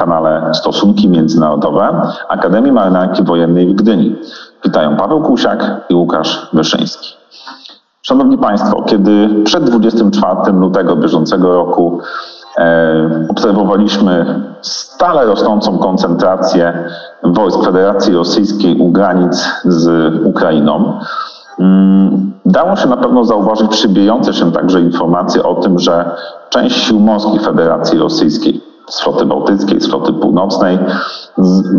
kanale Stosunki Międzynarodowe Akademii Marynarki Wojennej w Gdyni. Witają Paweł Kusiak i Łukasz Wyszyński. Szanowni Państwo, kiedy przed 24 lutego bieżącego roku e, obserwowaliśmy stale rosnącą koncentrację wojsk Federacji Rosyjskiej u granic z Ukrainą, mm, Dało się na pewno zauważyć przybijające się także informacje o tym, że część sił morskich Federacji Rosyjskiej z floty bałtyckiej, z floty północnej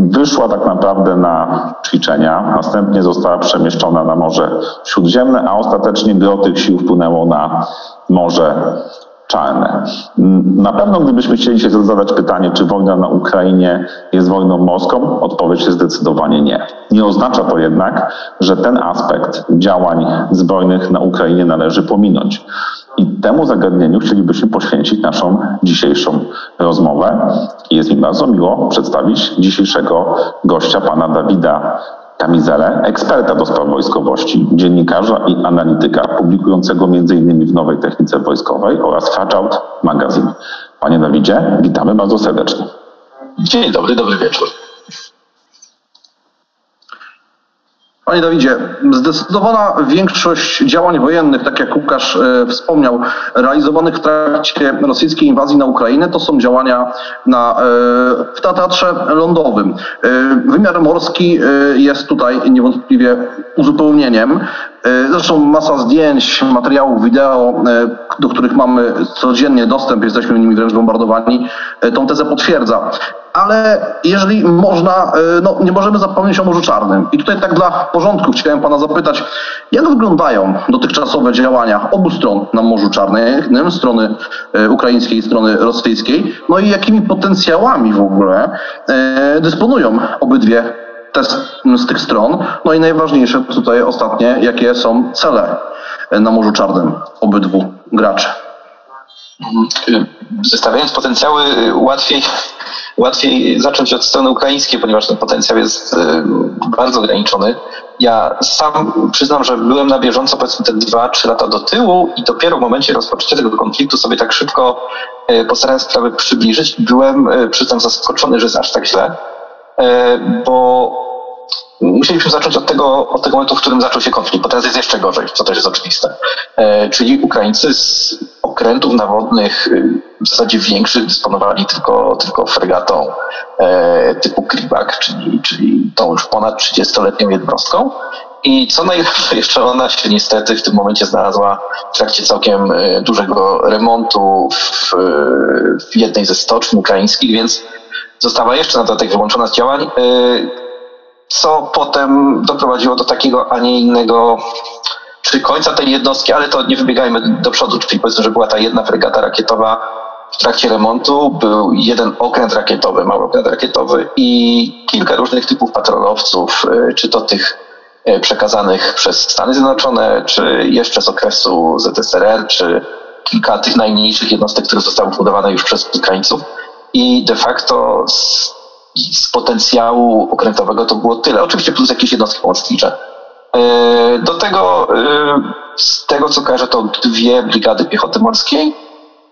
wyszła tak naprawdę na ćwiczenia, następnie została przemieszczona na Morze Śródziemne, a ostatecznie gro tych sił wpłynęło na Morze czarne. Na pewno gdybyśmy chcieli się zadać pytanie, czy wojna na Ukrainie jest wojną morską, odpowiedź jest zdecydowanie nie. Nie oznacza to jednak, że ten aspekt działań zbrojnych na Ukrainie należy pominąć. I temu zagadnieniu chcielibyśmy poświęcić naszą dzisiejszą rozmowę. Jest mi bardzo miło przedstawić dzisiejszego gościa, pana Dawida Kamizelę, eksperta do spraw wojskowości, dziennikarza i analityka, publikującego m.in. w Nowej Technice Wojskowej oraz Fajout Magazine. Panie Dawidzie, witamy bardzo serdecznie. Dzień dobry, dobry wieczór. Panie Dawidzie, zdecydowana większość działań wojennych, tak jak Łukasz e, wspomniał, realizowanych w trakcie rosyjskiej inwazji na Ukrainę, to są działania na, e, w teatrze lądowym. E, wymiar morski jest tutaj niewątpliwie uzupełnieniem. Zresztą masa zdjęć, materiałów wideo, do których mamy codziennie dostęp, jesteśmy nimi wręcz bombardowani, tą tezę potwierdza ale jeżeli można, e, no nie możemy zapomnieć o Morzu Czarnym. I tutaj tak dla porządku chciałem pana zapytać, jak wyglądają dotychczasowe działania obu stron na Morzu Czarnym, strony e, ukraińskiej i strony rosyjskiej, no i jakimi potencjałami w ogóle e, dysponują obydwie z tych stron. No i najważniejsze tutaj ostatnie, jakie są cele na Morzu Czarnym obydwu graczy. Zestawiając potencjały, łatwiej łatwiej zacząć od strony ukraińskiej, ponieważ ten potencjał jest e, bardzo ograniczony. Ja sam przyznam, że byłem na bieżąco powiedzmy te dwa, trzy lata do tyłu i dopiero w momencie rozpoczęcia tego konfliktu sobie tak szybko e, postarałem sprawę przybliżyć. Byłem, e, przyznam, zaskoczony, że jest aż tak źle, bo musieliśmy zacząć od tego, od tego momentu, w którym zaczął się konflikt, bo teraz jest jeszcze gorzej, co też jest oczywiste. Czyli Ukraińcy z okrętów nawodnych y, w zasadzie większych dysponowali tylko, tylko fregatą e, typu Kribak, czyli, czyli tą już ponad 30-letnią jednostką. I co najlepsze, jeszcze ona się niestety w tym momencie znalazła w trakcie całkiem e, dużego remontu w, w jednej ze stoczni ukraińskich, więc została jeszcze na dodatek wyłączona z działań, e, co potem doprowadziło do takiego, a nie innego czy końca tej jednostki, ale to nie wybiegajmy do przodu, czyli powiedzmy, że była ta jedna fregata rakietowa w trakcie remontu, był jeden okręt rakietowy, mały okręt rakietowy i kilka różnych typów patrolowców, y, czy to tych y, przekazanych przez Stany Zjednoczone, czy jeszcze z okresu ZSRR, czy kilka tych najmniejszych jednostek, które zostały budowane już przez Ukraińców. I de facto z, z potencjału okrętowego to było tyle. Oczywiście plus jakieś jednostki pomocnicze E, do tego, e, z tego co kojarzę, to dwie brigady piechoty morskiej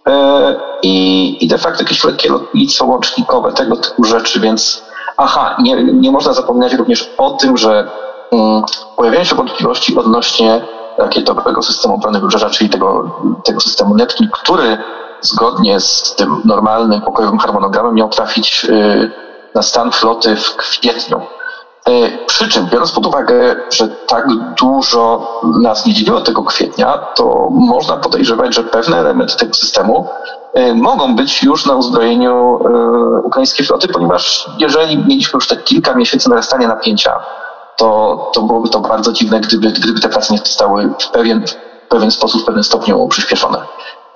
e, i, i de facto jakieś lekkie lotnictwo łącznikowe, tego typu rzeczy, więc aha, nie, nie można zapominać również o tym, że um, pojawiają się wątpliwości odnośnie rakietowego systemu obrony wybrzeża, czyli tego, tego systemu Neptun, który zgodnie z tym normalnym pokojowym harmonogramem miał trafić y, na stan floty w kwietniu E, przy czym, biorąc pod uwagę, że tak dużo nas nie dzieliło tego kwietnia, to można podejrzewać, że pewne elementy tego systemu e, mogą być już na uzbrojeniu ukraińskiej floty, ponieważ jeżeli mieliśmy już te kilka miesięcy narastania napięcia, to, to byłoby to bardzo dziwne, gdyby, gdyby te prace nie zostały w pewien, w pewien sposób, w pewnym stopniu przyspieszone.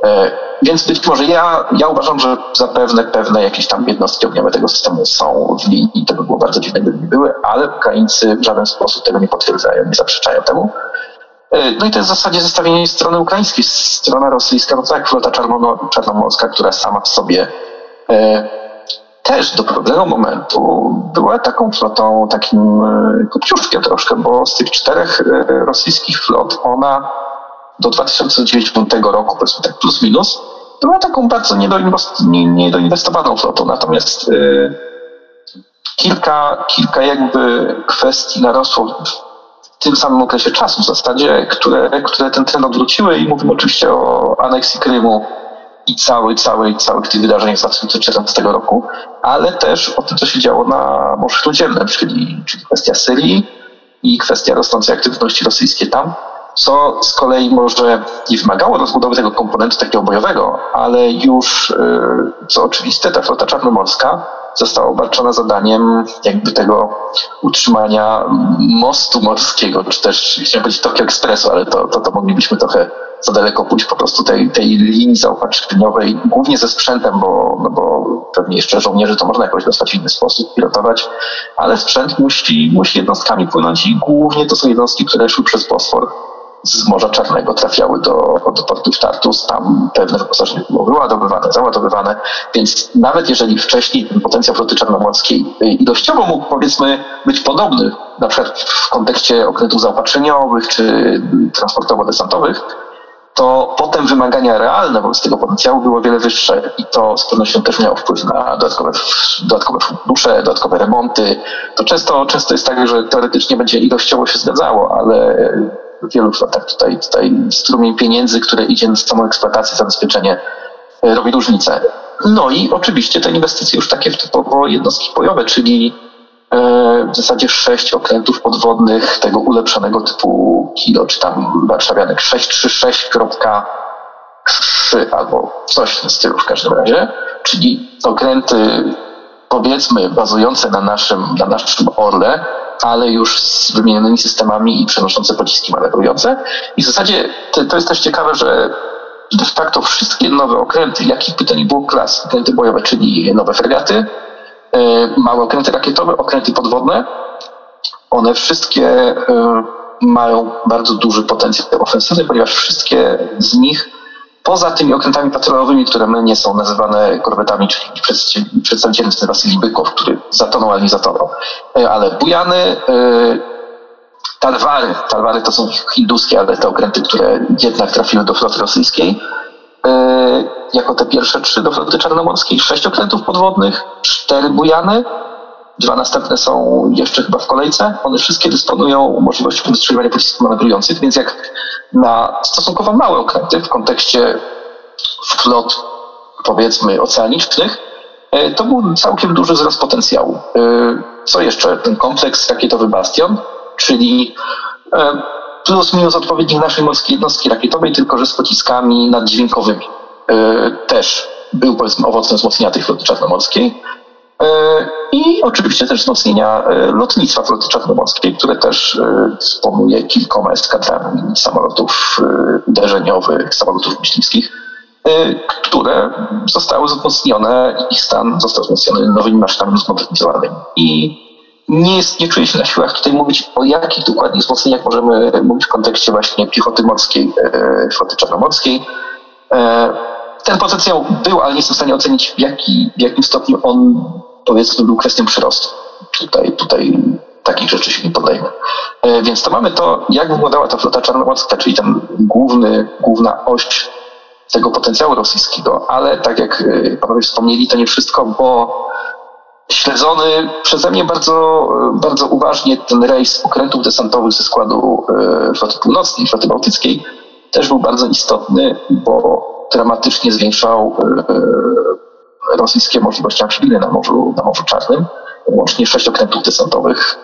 E, więc być może ja, ja uważam, że zapewne pewne jakieś tam jednostki ogniowe tego systemu są w linii. To by było bardzo dziwne, gdyby nie były, ale Ukraińcy w żaden sposób tego nie potwierdzają, nie zaprzeczają temu. E, no i to jest w zasadzie zestawienie strony ukraińskiej. Strona rosyjska, no tak, flota czarnomorska, która sama w sobie e, też do pewnego momentu była taką flotą, takim e, kopciuszkiem troszkę, bo z tych czterech e, rosyjskich flot ona do 2009 roku, powiedzmy tak plus minus, była taką bardzo niedoinwestowaną flotą. Natomiast y, kilka, kilka jakby kwestii narosło w tym samym okresie czasu w zasadzie, które, które ten trend odwróciły i mówimy oczywiście o aneksji Krymu i cały, cały, całych tych wydarzeniach z 2014 roku, ale też o tym, co się działo na Morzu Śródziemnym, czyli, czyli kwestia Syrii i kwestia rosnącej aktywności rosyjskiej tam co z kolei może nie wymagało rozbudowy tego komponentu takiego bojowego, ale już, y, co oczywiste, ta flota czarnomorska została obarczona zadaniem jakby tego utrzymania mostu morskiego, czy też chciałem powiedzieć Tokio Expressu, ale to, to, to moglibyśmy trochę za daleko pójść po prostu tej, tej linii zaopatrzeniowej, głównie ze sprzętem, bo, no bo pewnie jeszcze żołnierzy to można jakoś dostać w inny sposób, pilotować, ale sprzęt musi, musi jednostkami płynąć i głównie to są jednostki, które szły przez Bosfor z Morza Czarnego trafiały do, do portów Tartus, tam pewne wyposażenie było wyładowywane, załadowywane, więc nawet jeżeli wcześniej ten potencjał floty czarnomorskiej y, ilościowo mógł powiedzmy być podobny, na przykład w kontekście okrętów zaopatrzeniowych czy transportowo-desantowych, to potem wymagania realne wobec tego potencjału były o wiele wyższe i to z pewnością też miało wpływ na dodatkowe, dodatkowe fundusze, dodatkowe remonty. To często, często jest tak, że teoretycznie będzie ilościowo się zgadzało, ale w wielu flotach tutaj, tutaj strumień pieniędzy, które idzie na samą eksploatację, zabezpieczenie e, robi różnicę. No i oczywiście te inwestycje już takie typowo jednostki bojowe, czyli e, w zasadzie sześć okrętów podwodnych tego ulepszonego typu kilo, czy tam warszawianek 636.3 albo coś w tym stylu w każdym razie, czyli okręty powiedzmy bazujące na naszym, na naszym Orle, ale już z wymienionymi systemami i przenoszące pociski manewrujące. I w zasadzie to, to jest też ciekawe, że de facto wszystkie nowe okręty, jakich by to nie było klas, okręty bojowe, czyli nowe fregaty, e, małe okręty rakietowe, okręty podwodne, one wszystkie e, mają bardzo duży potencjał ofensywny, ponieważ wszystkie z nich Poza tymi okrętami patrolowymi, które nie są nazywane korwetami, czyli przedstawicielem Wasylii Bykow, który zatonął, ale nie zatonął, e, ale Bujany, e, Talwary, Talwary to są hinduskie, ale te okręty, które jednak trafiły do floty rosyjskiej, e, jako te pierwsze trzy do floty czarnomorskiej, sześć okrętów podwodnych, cztery Bujany, dwa następne są jeszcze chyba w kolejce. One wszystkie dysponują możliwością wystrzeliwania pocisków manewrujących, więc jak na stosunkowo małe okręty w kontekście flot, powiedzmy, oceanicznych, e, to był całkiem duży wzrost potencjału. E, co jeszcze? Ten kompleks rakietowy Bastion, czyli e, plus minus odpowiednik naszej morskiej jednostki rakietowej, tylko że z pociskami naddźwiękowymi. Też był powiedzmy owocem wzmocnienia tej floty czarnomorskiej. I oczywiście też wzmocnienia e, lotnictwa floty czarnomorskiej, które też e, dysponuje kilkoma eskadrami samolotów e, uderzeniowych, samolotów myśliwskich, które zostały wzmocnione, ich stan został wzmocniony nowymi maszynami zmodernizowanymi. I nie, jest, nie czuję się na siłach tutaj mówić o jakich dokładnie wzmocnieniach możemy mówić w kontekście właśnie piechoty morskiej, floty czarnomorskiej. Ten potencjał był, ale nie jestem w stanie ocenić w, jaki, w jakim stopniu on powiedzmy był kwestią przyrostu. Tutaj, tutaj takich rzeczy się nie podejmę. E, więc to mamy to, jak wyglądała ta flota czarnomorska, czyli ten główny, główna oś tego potencjału rosyjskiego, ale tak jak e, panowie wspomnieli, to nie wszystko, bo śledzony przeze mnie bardzo, bardzo uważnie ten rejs okrętów desantowych ze składu e, floty północnej, floty bałtyckiej też był bardzo istotny, bo dramatycznie zwiększał rosyjskie możliwości amfibijne na Morzu, na Morzu Czarnym, łącznie sześć okrętów desantowych,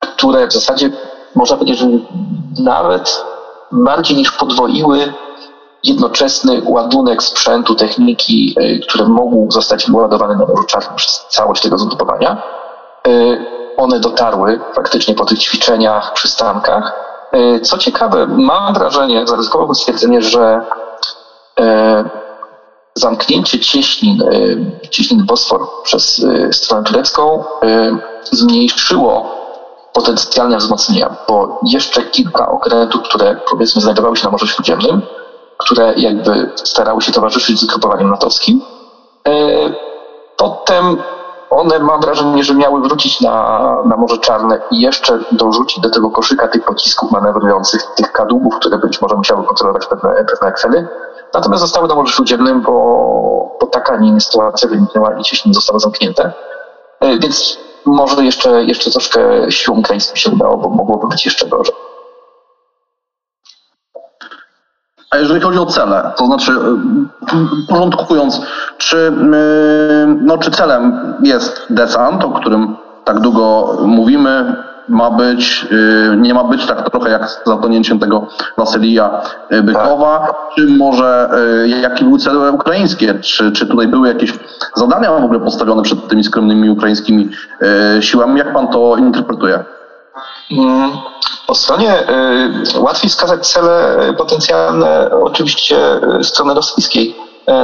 które w zasadzie można powiedzieć, że nawet bardziej niż podwoiły jednoczesny ładunek sprzętu, techniki, y, które mogły zostać wyładowane na Morzu Czarnym przez całość tego zgrupowania. Y, one dotarły faktycznie po tych ćwiczeniach, przystankach. Y, co ciekawe, mam wrażenie, zaryzykowałbym stwierdzenie, że zamknięcie cieśnin, e, cieśnin Bosfor przez e, stronę turecką e, zmniejszyło potencjalne wzmocnienia, bo jeszcze kilka okrętów, które powiedzmy znajdowały się na Morzu Śródziemnym, które jakby starały się towarzyszyć zgrupowaniem natowskim, potem one mam wrażenie, że miały wrócić na, na Morze Czarne i jeszcze dorzucić do tego koszyka tych pocisków manewrujących, tych kadłubów, które być może musiały kontrolować pewne, pewne natomiast zostały na Morzu Śródziemnym, bo, bo taka, nie sytuacja wyniknęła i Cieśnin zostało zamknięte. E, więc może jeszcze, jeszcze troszkę ukraińskim się udało, bo mogłoby być jeszcze gorzej. A jeżeli chodzi o cele, to znaczy y, porządkując, czy, y, no, czy celem jest desant, o którym tak długo mówimy, ma być, y, nie ma być tak trochę jak z zatonięciem tego Wasylija Bykowa, czy może jakie były cele ukraińskie, czy, czy tutaj były jakieś zadania w ogóle postawione przed tymi skromnymi ukraińskimi siłami, jak pan to interpretuje? Mm, po stronie y, łatwiej wskazać cele potencjalne oczywiście y, strony rosyjskiej.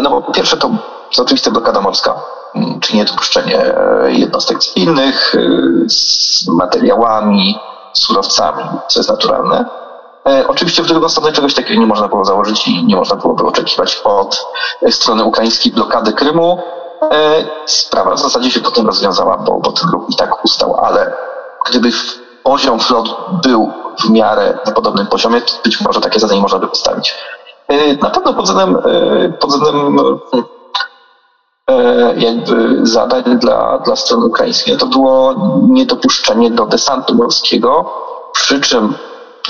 No bo pierwsze to, to oczywiście blokada morska, mm, czyli niedopuszczenie e, jednostek cywilnych y, z materiałami, surowcami, co jest naturalne. E, oczywiście w drugą stronę czegoś takiego nie można było założyć i nie można byłoby oczekiwać od strony ukraińskiej blokady Krymu. Sprawa w zasadzie się potem rozwiązała, bo, bo ten ruch i tak ustał, ale gdyby poziom flot był w miarę na podobnym poziomie, to być może takie zadanie można by postawić. E, na pewno pod względem, e, pod względem e, jakby zadań dla, dla strony ukraińskiej. To było niedopuszczenie do desantu morskiego, przy czym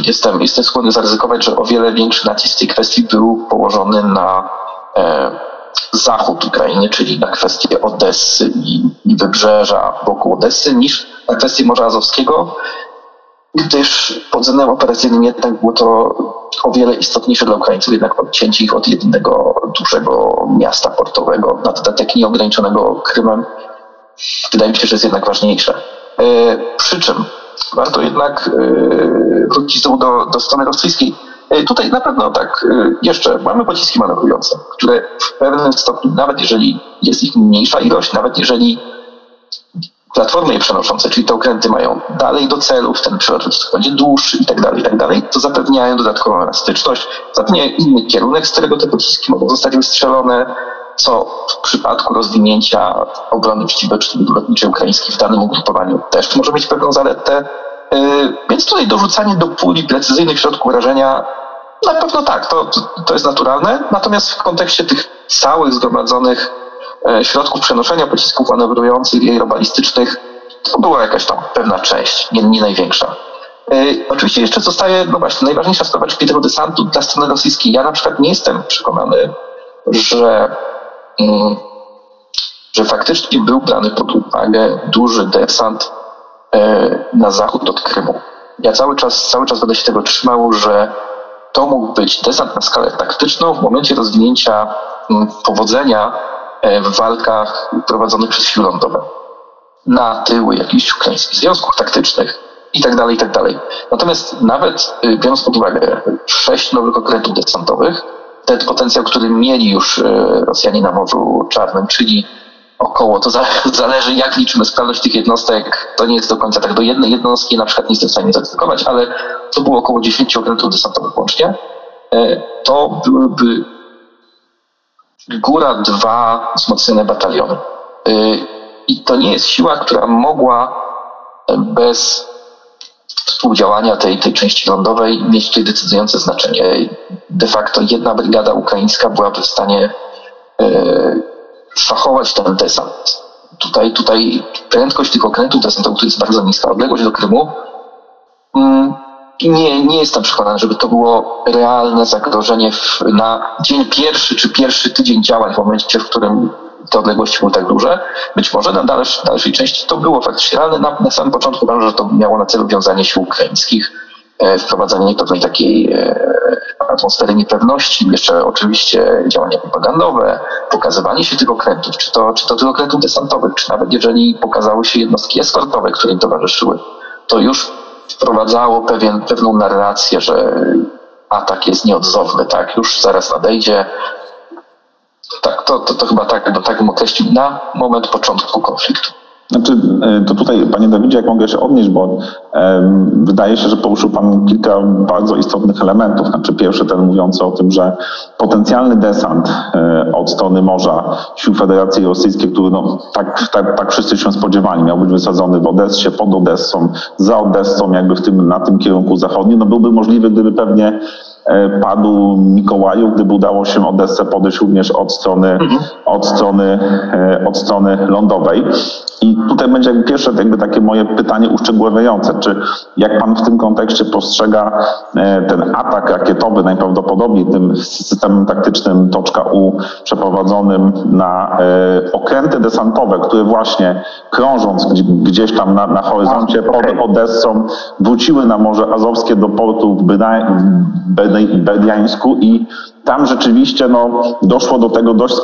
jestem, jestem skłonny zaryzykować, że o wiele większy nacisk tej kwestii był położony na zachód Ukrainy, czyli na kwestię Odessy i, i wybrzeża wokół Odessy, niż na kwestię Morza Azowskiego, gdyż pod względem operacyjnym jednak było to o wiele istotniejsze dla Ukraińców, jednak odcięcie ich od jedynego dużego miasta portowego, na dodatek nieograniczonego Krymem, wydaje mi się, że jest jednak ważniejsze. E, przy czym warto jednak e, wrócić do, do strony rosyjskiej. E, tutaj na pewno tak, jeszcze mamy pociski manewrujące, które w pewnym stopniu, nawet jeżeli jest ich mniejsza ilość, nawet jeżeli platformy przenoszące, czyli te okręty mają dalej do celów, ten przelot będzie dłuższy i tak dalej, i tak dalej, to zapewniają dodatkową elastyczność, zapewniają inny kierunek, z którego te pociski mogą zostać wystrzelone, co w przypadku rozwinięcia obrony przeciwlotniczej ukraińskiej w danym ugrupowaniu też może mieć pewną zaletę. Yy, więc tutaj dorzucanie do puli precyzyjnych środków rażenia na pewno tak, to, to jest naturalne, natomiast w kontekście tych całych zgromadzonych środków przenoszenia pocisków manewrujących i aerobalistycznych to była jakaś tam pewna część, nie, nie największa. E, oczywiście jeszcze zostaje, no właśnie, najważniejsza sprawa, czyli tego desantu dla strony rosyjskiej. Ja na przykład nie jestem przekonany, że, mm, że faktycznie był brany pod uwagę duży desant e, na zachód od Krymu. Ja cały czas, cały czas będę się tego trzymał, że to mógł być desant na skalę taktyczną w momencie rozwinięcia mm, powodzenia E, w walkach prowadzonych przez siły lądowe. Na tyły jakichś ukraińskich związków taktycznych i tak dalej, i tak dalej. Natomiast nawet y, biorąc pod uwagę sześć nowych okrętów desantowych, ten potencjał, który mieli już y, Rosjanie na Morzu Czarnym, czyli około, to zależy jak liczymy sprawność tych jednostek, to nie jest do końca tak do jednej jednostki, na przykład nie jestem w stanie zacytować, ale to było około 10 okrętów desantowych łącznie, e, to byłyby góra dwa wzmocnione bataliony. Y, I to nie jest siła, która mogła bez współdziałania tej, tej części lądowej mieć tutaj decydujące znaczenie. De facto jedna brygada ukraińska byłaby w stanie y, szachować ten desant. Tutaj, tutaj prędkość tych okrętów desantowych, to jest bardzo niska odległość do Krymu, mm, nie, nie jestem przekonany, żeby to było realne zagrożenie w, na dzień pierwszy czy pierwszy tydzień działań, w momencie, w którym te odległości były tak duże. Być może na dalsz, dalszej części to było faktycznie realne. Na, na samym początku uważam, że to miało na celu wiązanie sił ukraińskich, e, wprowadzanie pewnej takiej e, atmosfery niepewności, jeszcze oczywiście działania propagandowe, pokazywanie się tych okrętów, czy to, czy to tych okrętów desantowych, czy nawet jeżeli pokazały się jednostki eskortowe, które im towarzyszyły, to już wprowadzało pewien, pewną narrację, że atak jest nieodzowny, tak, już zaraz nadejdzie. Tak, to, to, to chyba tak, do tak bym określił na moment początku konfliktu. Znaczy, e, to tutaj, panie Dawidzie, jak mogę się odnieść, bo um, wydaje się, że poruszył pan kilka bardzo istotnych elementów. Znaczy, pierwszy ten mówiący o tym, że potencjalny desant e, od strony morza sił Federacji Rosyjskiej, który no, tak, tak, tak wszyscy się spodziewali, miał być wysadzony w Odessie, pod Odessą, za Odessą, jakby w tym, na tym kierunku zachodnim, no byłby możliwy, gdyby pewnie e, padł Mikołaju, gdyby udało się Odessę podejść również od strony, mhm. od strony, od strony lądowej. I tutaj będzie jakby pierwsze jakby takie moje pytanie uszczegóławiające, czy jak pan w tym kontekście postrzega e, ten atak rakietowy najprawdopodobniej tym systemem taktycznym Toczka U przeprowadzonym na okręty desantowe, które właśnie krążąc gdzieś tam na, na horyzoncie pod Odessą wróciły na Morze Azowskie do portu w Berdiańsku i tam rzeczywiście no, doszło do tego dość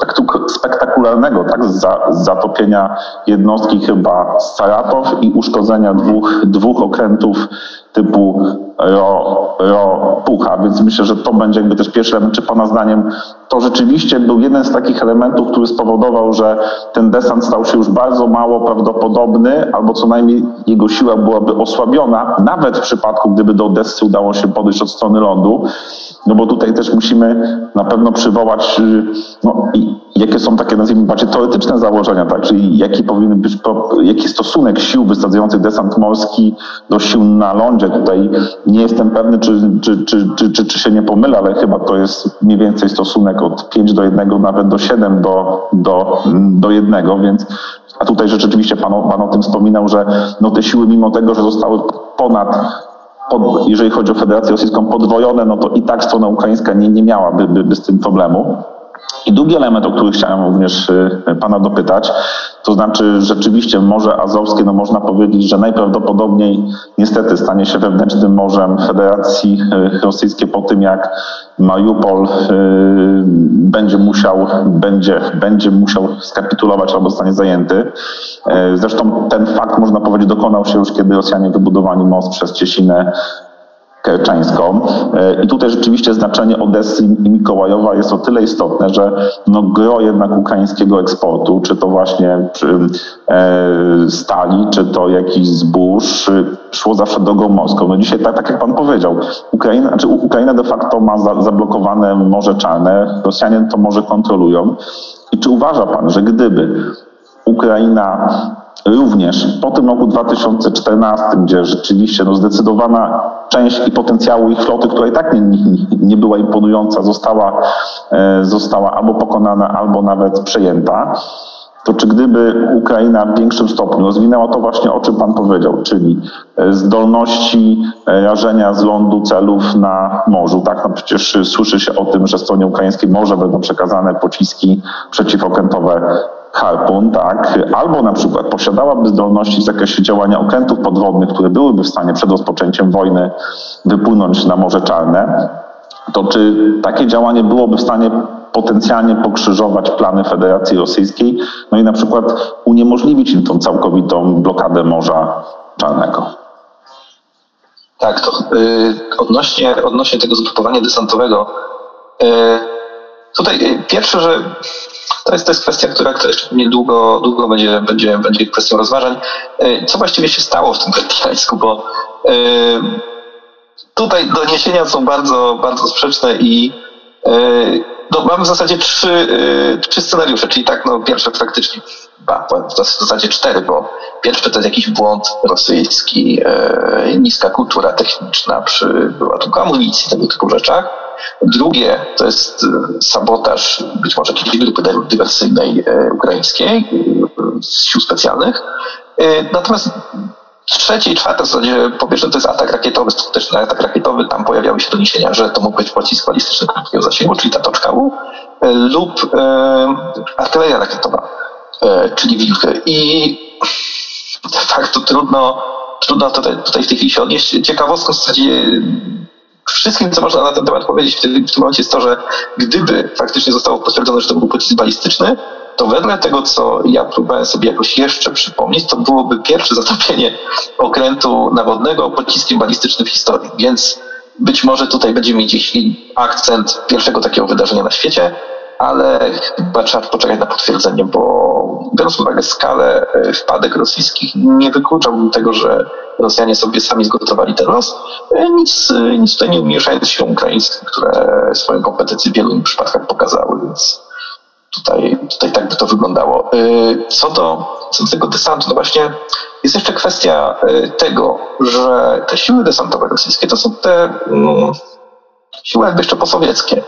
spektakularnego tak, zatopienia jednostki chyba Saratow i uszkodzenia dwóch, dwóch okrętów typu ro, ro pucha, więc myślę, że to będzie jakby też pierwszy element, czy Pana zdaniem to rzeczywiście był jeden z takich elementów, który spowodował, że ten desant stał się już bardzo mało prawdopodobny, albo co najmniej jego siła byłaby osłabiona, nawet w przypadku, gdyby do Odessy udało się podejść od strony lądu, no bo tutaj też musimy na pewno przywołać, no, jakie są takie, nazwijmy, bardziej teoretyczne założenia, tak, czyli jaki powinien być, jaki stosunek sił wysadzających desant morski do sił na lądzie. Tutaj nie jestem pewny, czy, czy, czy, czy, czy, czy się nie pomylę, ale chyba to jest mniej więcej stosunek od 5 do 1, nawet do 7 do, do, do 1, więc a tutaj rzeczywiście pan, pan o tym wspominał, że no te siły mimo tego, że zostały ponad pod, jeżeli chodzi o Federację Rosyjską, podwojone, no to i tak strona ukraińska nie, nie miałaby by, by z tym problemu. I drugi element, o który chciałem również y, Pana dopytać, to znaczy rzeczywiście Morze Azowskie, no można powiedzieć, że najprawdopodobniej niestety stanie się wewnętrznym morzem Federacji y, Rosyjskiej po tym, jak Mariupol y, będzie musiał, będzie, będzie musiał skapitulować albo zostanie zajęty. Zresztą ten fakt, można powiedzieć, dokonał się już, kiedy Rosjanie wybudowali most przez Ciesinę kerczańską. E, I tutaj rzeczywiście znaczenie Odessy i Mikołajowa jest o tyle istotne, że no gro jednak ukraińskiego eksportu, czy to właśnie e, stali, czy to jakiś zbóż, szło zawsze drogą morską. No dzisiaj, tak, tak jak pan powiedział, Ukraina, znaczy Ukraina de facto ma za, zablokowane Morze Czarne, Rosjanie to morze kontrolują. I czy uważa pan, że gdyby Ukraina również po tym roku 2014, gdzie rzeczywiście no, zdecydowana część i potencjału ich floty, która i tak nie, nie, była imponująca, została, e, została albo pokonana, albo nawet przejęta, to czy gdyby Ukraina w większym stopniu rozwinęła to właśnie, o czym Pan powiedział, czyli e, zdolności e, rażenia z lądu celów na morzu, tak? No przecież słyszy się o tym, że stronie ukraińskiej może będą przekazane pociski przeciwokrętowe Harpun, tak, albo na przykład posiadałaby zdolności w zakresie działania okrętów podwodnych, które byłyby w stanie przed rozpoczęciem wojny wypłynąć na Morze Czarne, to czy takie działanie byłoby w stanie potencjalnie pokrzyżować plany Federacji Rosyjskiej, no i na przykład uniemożliwić im tą całkowitą blokadę Morza Czarnego? Tak, to yy, odnośnie, odnośnie tego zgrupowania desantowego, yy, tutaj yy, pierwsze, że to jest, to jest kwestia, która, jeszcze pewnie długo, długo będzie, będzie, będzie kwestią rozważań. E, co właściwie się stało w tym Berdiańsku, bo e, tutaj doniesienia są bardzo, bardzo sprzeczne i e, no, mamy w zasadzie trzy, trzy scenariusze, czyli tak, no pierwsze faktycznie, w zasadzie cztery, bo pierwszy to jest jakiś błąd rosyjski, niska kultura techniczna przy wyładunku amunicji, tego typu rzeczach. Drugie to jest e, sabotaż być może jakiejś grupy dywersyjnej e, ukraińskiej e, z sił specjalnych. Natomiast trzecie i czwarte w zasadzie, po pierwsze to jest atak rakietowy, skuteczny atak rakietowy, tam pojawiały się doniesienia, że to mógł być pocisk balistyczny krótkiego zasięgu, czyli ta toczka U, lub artyleria rakietowa, czyli wilchy. I de facto trudno, trudno tutaj, tutaj w tej chwili się odnieść. Ciekawostką w zasadzie Wszystkim, co można na ten temat powiedzieć w tym, momencie jest to, że gdyby faktycznie zostało potwierdzone, że to był pocisk balistyczny, to wedle tego, co ja próbowałem sobie jakoś jeszcze przypomnieć, to byłoby pierwsze zatopienie okrętu nawodnego pociskiem balistycznym w historii. Więc być może tutaj będziemy mieć akcent pierwszego takiego wydarzenia na świecie, ale chyba trzeba poczekać na potwierdzenie, bo biorąc pod uwagę skalę e, wpadek rosyjskich, nie wykluczałbym tego, że Rosjanie sobie sami zgotowali ten los, e, nic, e, nic tutaj nie umieszając się ukraińskim, które swoją kompetencję w wielu przypadkach pokazały, więc tutaj, tutaj tak by to wyglądało. Co do, co do tego desantu, no właśnie jest jeszcze kwestia tego, że te siły desantowe rosyjskie to są te, mm, siły jakby jeszcze posowieckie,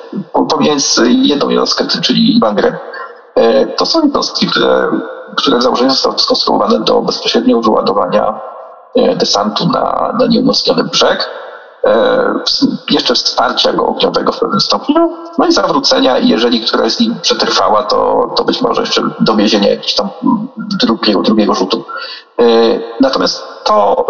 pomijając jedną jednostkę, czyli Bangrę, to są jednostki, które, które w założeniu zostały skonstruowane do bezpośredniego wyładowania desantu na, na nieumocniony brzeg, jeszcze wsparcia go ogniowego w pewnym stopniu, no i zawrócenia, jeżeli któraś z nich przetrwała, to, to być może jeszcze dowiezienie jakiegoś tam drugiego, drugiego rzutu. Natomiast to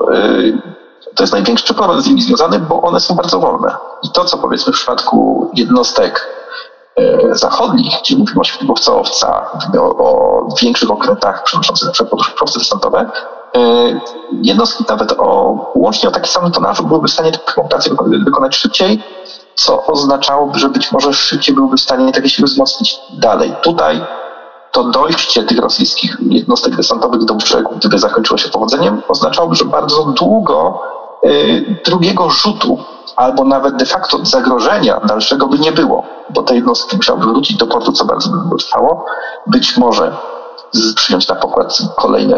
to jest największy problem z nimi związany, bo one są bardzo wolne. I to, co powiedzmy w przypadku jednostek e, zachodnich, gdzie mówimy o śmigłowca owca, o, o większych okrętach przenoszących na poduszkowce desantowe, e, jednostki nawet o, łącznie o takim samym tonażu byłyby w stanie taką operację wykonać szybciej, co oznaczałoby, że być może szybciej byłyby w stanie takie siły wzmocnić dalej. Tutaj to dojście tych rosyjskich jednostek desantowych do brzegu, gdyby zakończyło się powodzeniem, oznaczałoby, że bardzo długo drugiego rzutu albo nawet de facto zagrożenia dalszego by nie było, bo te jednostki musiałyby wrócić do portu, co bardzo długo trwało. Być może przyjąć na pokład kolejne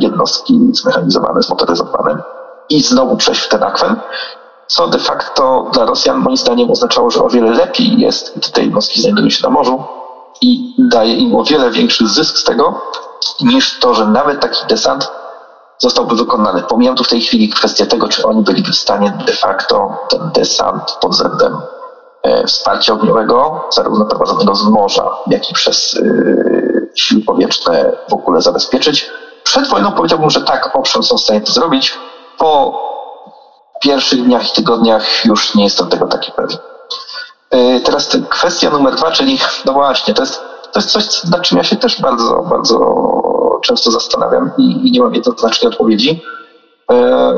jednostki zmechanizowane, zmotoryzowane i znowu przejść w ten akwen, co de facto dla Rosjan moim zdaniem oznaczało, że o wiele lepiej jest, gdy te jednostki znajdują się na morzu i daje im o wiele większy zysk z tego, niż to, że nawet taki desant zostałby wykonany. Pomijam tu w tej chwili kwestię tego, czy oni byliby w stanie de facto ten desant pod względem e, wsparcia ogniowego, zarówno prowadzonego z morza, jak i przez e, siły powietrzne w ogóle zabezpieczyć. Przed wojną powiedziałbym, że tak, owszem, są w stanie to zrobić. Po pierwszych dniach i tygodniach już nie jestem tego taki pewien. E, teraz kwestia numer dwa, czyli no właśnie, to jest, to jest coś, nad czym ja się też bardzo, bardzo często zastanawiam i, i nie mam jednoznacznej odpowiedzi. E,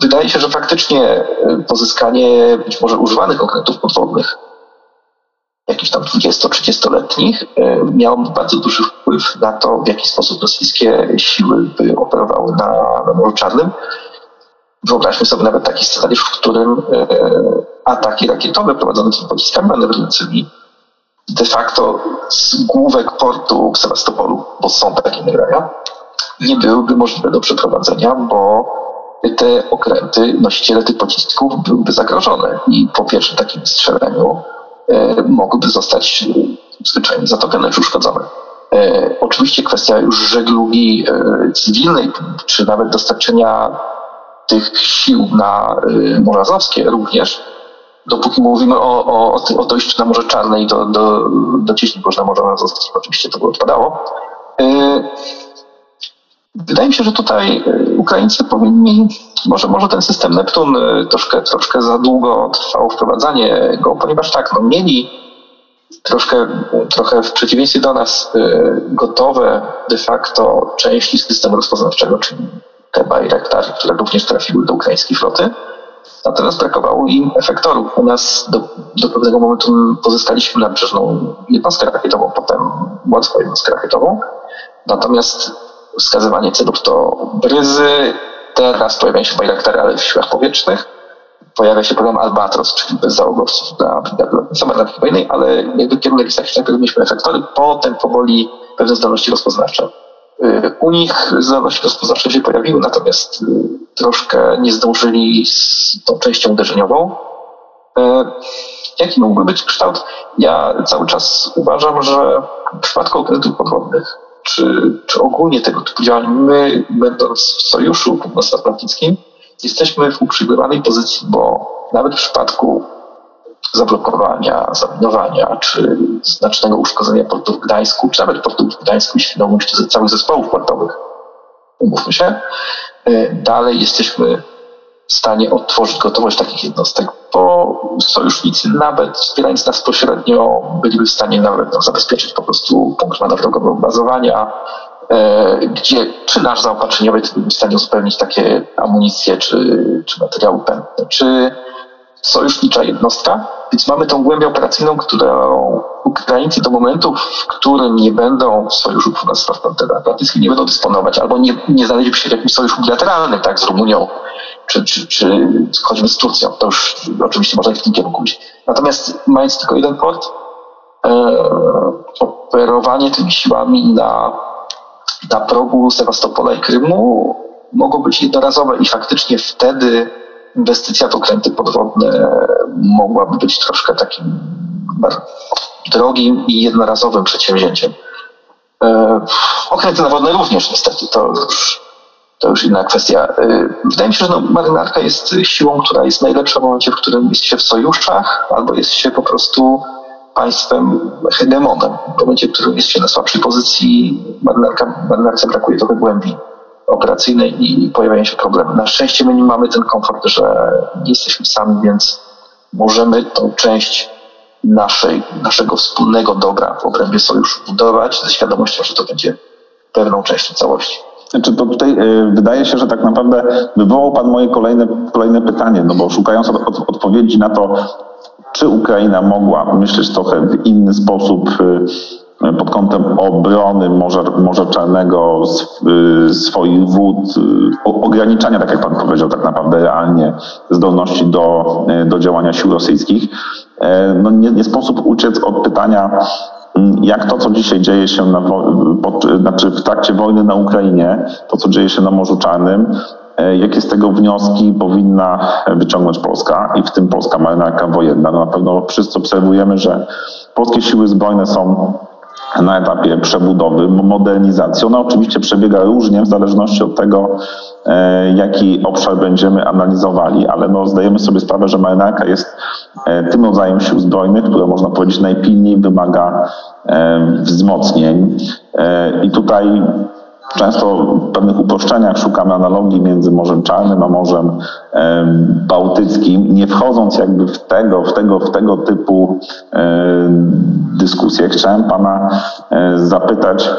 wydaje się, że faktycznie e, pozyskanie być może używanych okrętów podwodnych, jakichś tam 20-30-letnich, e, miałoby bardzo duży wpływ na to, w jaki sposób rosyjskie siły by operowały na, Morzu Czarnym. Wyobraźmy sobie nawet taki scenariusz, w którym ataki rakietowe prowadzone są pociskami manewrującymi de facto z główek portu w Sewastopolu, bo są takie nagrania, nie byłyby możliwe do przeprowadzenia, bo te okręty, nosiciele tych pocisków byłyby zagrożone i po pierwszym takim strzeleniu e, mogłyby zostać e, zwyczajnie zatopione czy uszkodzone. E, oczywiście kwestia już żeglugi e, cywilnej, czy nawet dostarczenia tych sił na e, Morze Azowskie również dopóki mówimy o, o, o, dojściu na Morze Czarne i do, do, do cieśni na Morze Azowskie, oczywiście to by odpadało. Y, wydaje mi się, że tutaj y, Ukraińcy powinni, może, może ten system Neptun y, troszkę, troszkę za długo trwało wprowadzanie go, ponieważ tak, no, mieli troszkę, trochę w przeciwieństwie do nas gotowe de facto części systemu rozpoznawczego, czyli te Bayraktary, które również trafiły do ukraińskiej floty. Natomiast brakowało im efektorów. U nas do, do pewnego momentu pozyskaliśmy nadbrzeżną jednostkę rakietową, potem łatwą jednostkę rakietową. Natomiast wskazywanie celów to bryzy. Teraz pojawiają się Bayraktary, ale w siłach powietrznych. Pojawia się program Albatros, czyli bez załogowców dla brigady lotniczej ale jakby kierunek jest taki, najpierw mieliśmy efektory, potem powoli pewne zdolności rozpoznawcze. U nich gospodarcze się pojawiły, natomiast y, troszkę nie zdążyli z tą częścią uderzeniową. E, jaki mógłby być kształt? Ja cały czas uważam, że w przypadku okrętów podwodnych, czy, czy ogólnie tego typu działań, my, będąc w sojuszu północnoatlantyckim, jesteśmy w uprzywilejowanej pozycji, bo nawet w przypadku zablokowania, zaminowania, czy znacznego uszkodzenia portu w Gdańsku, czy nawet portu w Gdańsku, świadomość całych zespołów portowych, umówmy się, e, dalej jesteśmy w stanie odtworzyć gotowość takich jednostek, bo sojusznicy nawet wspierając nas pośrednio byliby w stanie nawet nam zabezpieczyć po prostu punkt manewrowego bazowania, e, gdzie czy nasz zaopatrzeniowiec byłby w stanie uzupełnić takie amunicje czy, czy materiały pędne, czy sojusznicza jednostka, więc mamy tą głębię operacyjną, którą Ukraińcy do momentu, w którym nie będą w sojuszu północnoatlantyckim, nie będą dysponować, albo nie, nie znaleźliby się w jakimś sojuszu bilateralnym, tak, z Rumunią, czy, czy, czy choćby z Turcją, to już oczywiście można w tym kierunku iść. Natomiast mając tylko jeden port, e, operowanie tymi siłami na, na progu Sewastopola i Krymu mogło być jednorazowe i faktycznie wtedy inwestycja w okręty podwodne mogłaby być troszkę takim drogim i jednorazowym przedsięwzięciem. E, okręty nawodne również niestety, to już, to już inna kwestia. E, wydaje mi się, że no, marynarka jest siłą, która jest najlepsza w momencie, w którym jest się w sojuszach albo jest się po prostu państwem hegemonem. W momencie, w którym jest się na słabszej pozycji, marynarka, marynarce brakuje trochę głębi operacyjnej i pojawiają się problemy. Na szczęście my nie mamy ten komfort, że jesteśmy sami, więc możemy tą część naszej, naszego wspólnego dobra w obrębie sojuszu budować ze świadomością, że to będzie pewną częścią całości. Znaczy to tutaj y, wydaje się, że tak naprawdę wywołał Pan moje kolejne, kolejne pytanie, no bo szukając od, od, odpowiedzi na to, czy Ukraina mogła myśleć trochę w inny sposób y, pod kątem obrony Morza, Morza Czarnego, y, swoich wód, ograniczania, tak jak Pan powiedział, tak naprawdę realnie zdolności do, do działania sił rosyjskich, E, no nie, nie sposób uciec od pytania, mm, jak to, co dzisiaj dzieje się na, pod, znaczy w trakcie wojny na Ukrainie, to, co dzieje się na Morzu Czarnym, e, jakie z tego wnioski powinna wyciągnąć Polska i w tym polska marynarka wojenna. No na pewno wszyscy obserwujemy, że polskie siły zbrojne są na etapie przebudowy, modernizacji. Ona oczywiście przebiega różnie w zależności od tego, e, jaki obszar będziemy analizowali, ale no zdajemy sobie sprawę, że marynarka jest e, tym rodzajem sił zbrojnych, które można powiedzieć najpilniej wymaga e, wzmocnień. I tutaj Często w pewnych uproszczeniach szukamy analogii między Morzem Czarnym a Morzem Bałtyckim, nie wchodząc jakby w tego, w tego, w tego typu dyskusje. Chciałem Pana e, zapytać,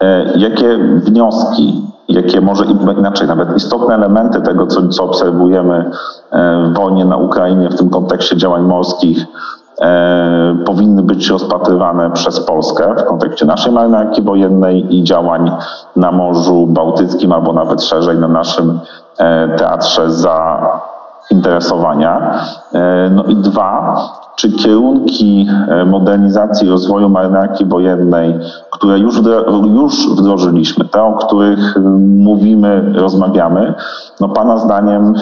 e, jakie wnioski, jakie może inaczej, nawet istotne elementy tego, co, co obserwujemy e, w wojnie na Ukrainie w tym kontekście działań morskich, e, powinny być rozpatrywane przez Polskę w kontekście naszej marynarki wojennej i działań na Morzu Bałtyckim albo nawet szerzej na naszym e, teatrze zainteresowania. E, no i dwa, czy kierunki e, modernizacji i rozwoju marynarki wojennej, które już, już wdrożyliśmy, te, o których mówimy, rozmawiamy, no Pana zdaniem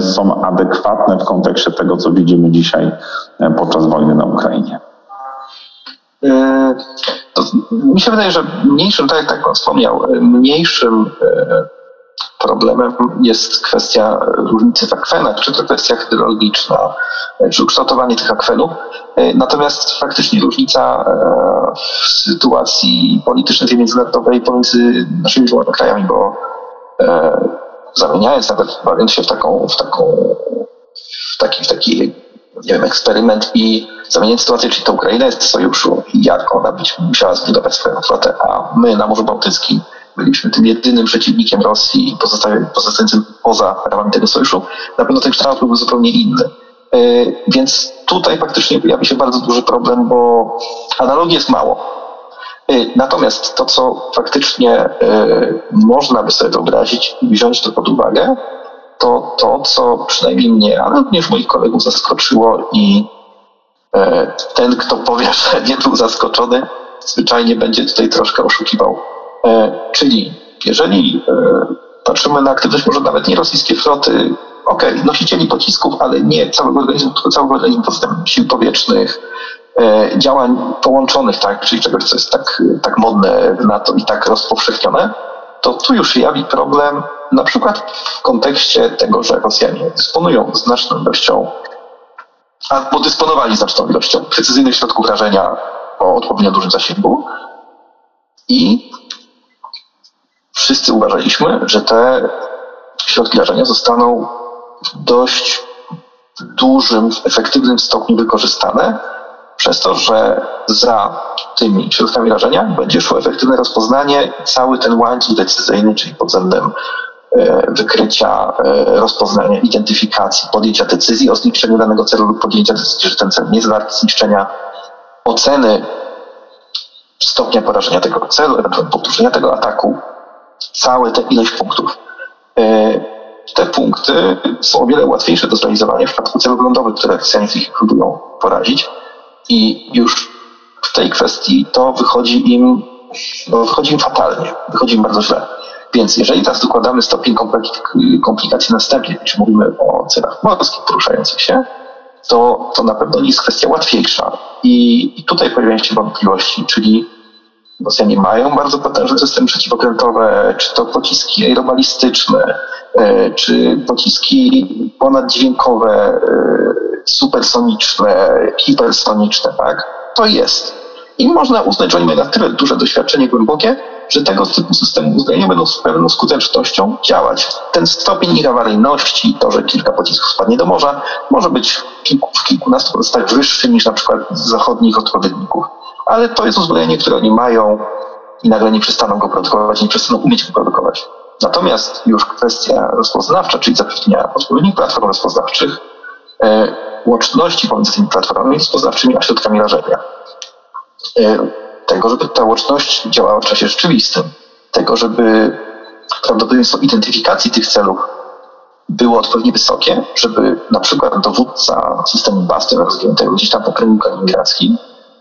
są adekwatne w kontekście tego, co widzimy dzisiaj podczas wojny na Ukrainie? E, to mi się wydaje, że mniejszym, tak jak Pan wspomniał, mniejszym e, problemem jest kwestia różnicy w akwenach, czy to kwestia hydrologiczna, e, czy ukształtowanie tych akwenów. Natomiast faktycznie różnica w sytuacji politycznej i międzynarodowej pomiędzy naszymi dwoma krajami, bo zamieniając nawet, bawiąc się w taką, w taką, w taki, w taki nie wiem, eksperyment i zamienić sytuację, czyli to Ukraina jest w sojuszu i jak ona być musiała zbudować swoją flotę, a my na Morzu Bałtyckim byliśmy tym jedynym przeciwnikiem Rosji pozostającym poza ramami tego sojuszu, na pewno ten kształt byłby zupełnie inny. E, więc tutaj faktycznie pojawi się bardzo duży problem, bo analogii jest mało. E, natomiast to, co faktycznie e, można by sobie wyobrazić i wziąć to pod uwagę, to to, co przynajmniej mnie, ale również moich kolegów zaskoczyło i ten, kto powie, że nie był zaskoczony, zwyczajnie będzie tutaj troszkę oszukiwał. E, czyli jeżeli e, patrzymy na aktywność może nawet nie rosyjskiej floty, okej, okay, nosicieli pocisków, ale nie całego organizmu, tylko całego organizmu sił powietrznych, działań połączonych, tak, czyli czegoś, co jest tak, tak modne w NATO i tak rozpowszechnione, to tu już jawi problem na przykład w kontekście tego, że Rosjanie dysponują znaczną ilością, albo dysponowali znaczną ilością precyzyjnych środków rażenia o odpowiednio dużym zasięgu i wszyscy uważaliśmy, że te środki rażenia zostaną w dość dużym, efektywnym stopniu wykorzystane, przez to, że za tymi środkami rażenia będzie szło efektywne rozpoznanie, cały ten łańcuch decyzyjny, czyli pod względem e, wykrycia, e, rozpoznania, identyfikacji, podjęcia decyzji o zniszczeniu danego celu lub podjęcia decyzji, że ten cel nie jest zniszczenia, oceny stopnia porażenia tego celu, ewentualnie powtórzenia tego ataku, całe te ilość punktów. E, te punkty są o wiele łatwiejsze do zrealizowania w przypadku celów lądowych, które w tej próbują porazić i już w tej kwestii to wychodzi im, no wychodzi im fatalnie, wychodzi im bardzo źle. Więc jeżeli teraz dokładamy stopień komplikacji następnych, jeśli mówimy o celach morskich poruszających się, to, to na pewno jest kwestia łatwiejsza. I, i tutaj pojawiają się wątpliwości, czyli Rosjanie mają bardzo potężne systemy przeciwokrętowe, czy to pociski aerobalistyczne, e, czy pociski ponaddźwiękowe, e, supersoniczne, hipersoniczne, tak? To jest. I można uznać, że oni mają na tyle duże doświadczenie głębokie, że tego typu systemy uzbrojenia będą z pewną skutecznością działać. Ten stopień ich awaryjności, to, że kilka pocisków spadnie do morza, może być kilku, w kilkunastu pozostać wyższy niż na przykład zachodnich odpowiedników. Ale to jest uzbrojenie, które oni mają i nagle nie przestaną go produkować, nie przestaną umieć go produkować. Natomiast już kwestia rozpoznawcza, czyli zapewnienia odpowiednich platform rozpoznawczych, e, łączności pomiędzy tymi platformami rozpoznawczymi a środkami rażenia. E, tego, żeby ta łączność działała w czasie rzeczywistym, tego, żeby prawdopodobieństwo identyfikacji tych celów było odpowiednio wysokie, żeby na przykład dowódca systemu Bastion rozwiniętego gdzieś tam po kręgu kaliningradzkim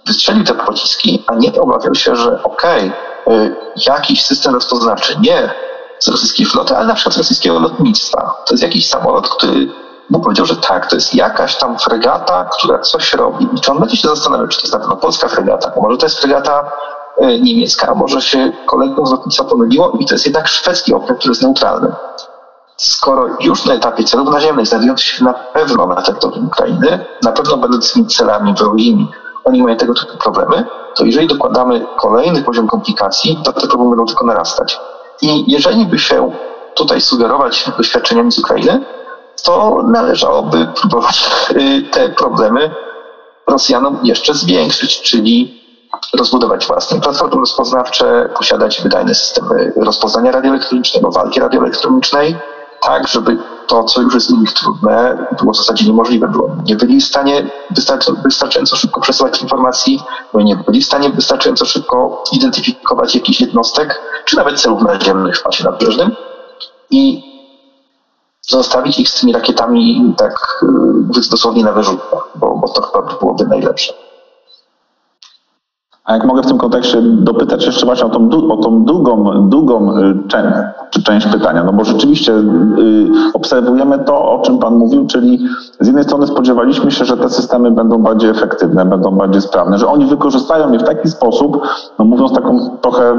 wystrzelił te pociski, a nie obawiał się, że okej, okay, jakiś system rozpoznawczy, nie z rosyjskiej floty, ale na przykład z rosyjskiego lotnictwa. To jest jakiś samolot, który bo powiedział, że tak, to jest jakaś tam fregata, która coś robi. I czy on będzie się zastanawiał, czy to jest na pewno polska fregata, a może to jest fregata e, niemiecka, a może się kolegą z lotnictwa pomyliło i to jest jednak szwedzki okręt, który jest neutralny. Skoro już na etapie celów naziemnych znajdując się na pewno na terytorium Ukrainy, na pewno będącymi celami wrogimi, oni mają tego typu problemy, to jeżeli dokładamy kolejny poziom komplikacji, to te problemy będą tylko narastać. I jeżeli by się tutaj sugerować doświadczeniami z Ukrainy, to należałoby próbować y, te problemy Rosjanom jeszcze zwiększyć, czyli rozbudować własne platformy rozpoznawcze, posiadać wydajne systemy rozpoznania radioelektronicznego, walki radioelektronicznej, tak, żeby to, co już jest nich trudne, było w zasadzie niemożliwe. Nie byli w stanie wystarczająco szybko przesyłać informacji, bo nie byli w stanie wystarczająco szybko identyfikować jakichś jednostek, czy nawet celów naziemnych w pasie nadbrzeżnym. I zostawić ich z tymi rakietami tak y, dosłownie na wyrzutkach, bo, bo to chyba byłoby najlepsze. A jak mogę w tym kontekście dopytać jeszcze właśnie o tą, o tą drugą, drugą y, część, czy część pytania, no bo rzeczywiście y, obserwujemy to, o czym Pan mówił, czyli z jednej strony spodziewaliśmy się, że te systemy będą bardziej efektywne, będą bardziej sprawne, że oni wykorzystają je w taki sposób, no mówiąc taką trochę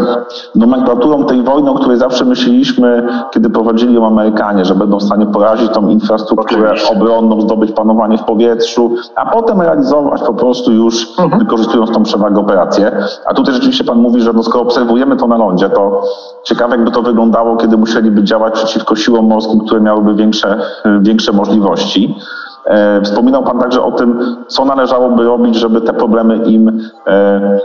nomenklaturą tej wojny, o której zawsze myśleliśmy, kiedy prowadzili ją Amerykanie, że będą w stanie porazić tą infrastrukturę obronną, zdobyć panowanie w powietrzu, a potem realizować po prostu już mhm. wykorzystując tą przewagę operacji. A tutaj rzeczywiście Pan mówi, że no skoro obserwujemy to na lądzie, to ciekawe jakby to wyglądało, kiedy musieliby działać przeciwko siłom morskim, które miałyby większe, większe możliwości. E, wspominał Pan także o tym, co należałoby robić, żeby te problemy im e,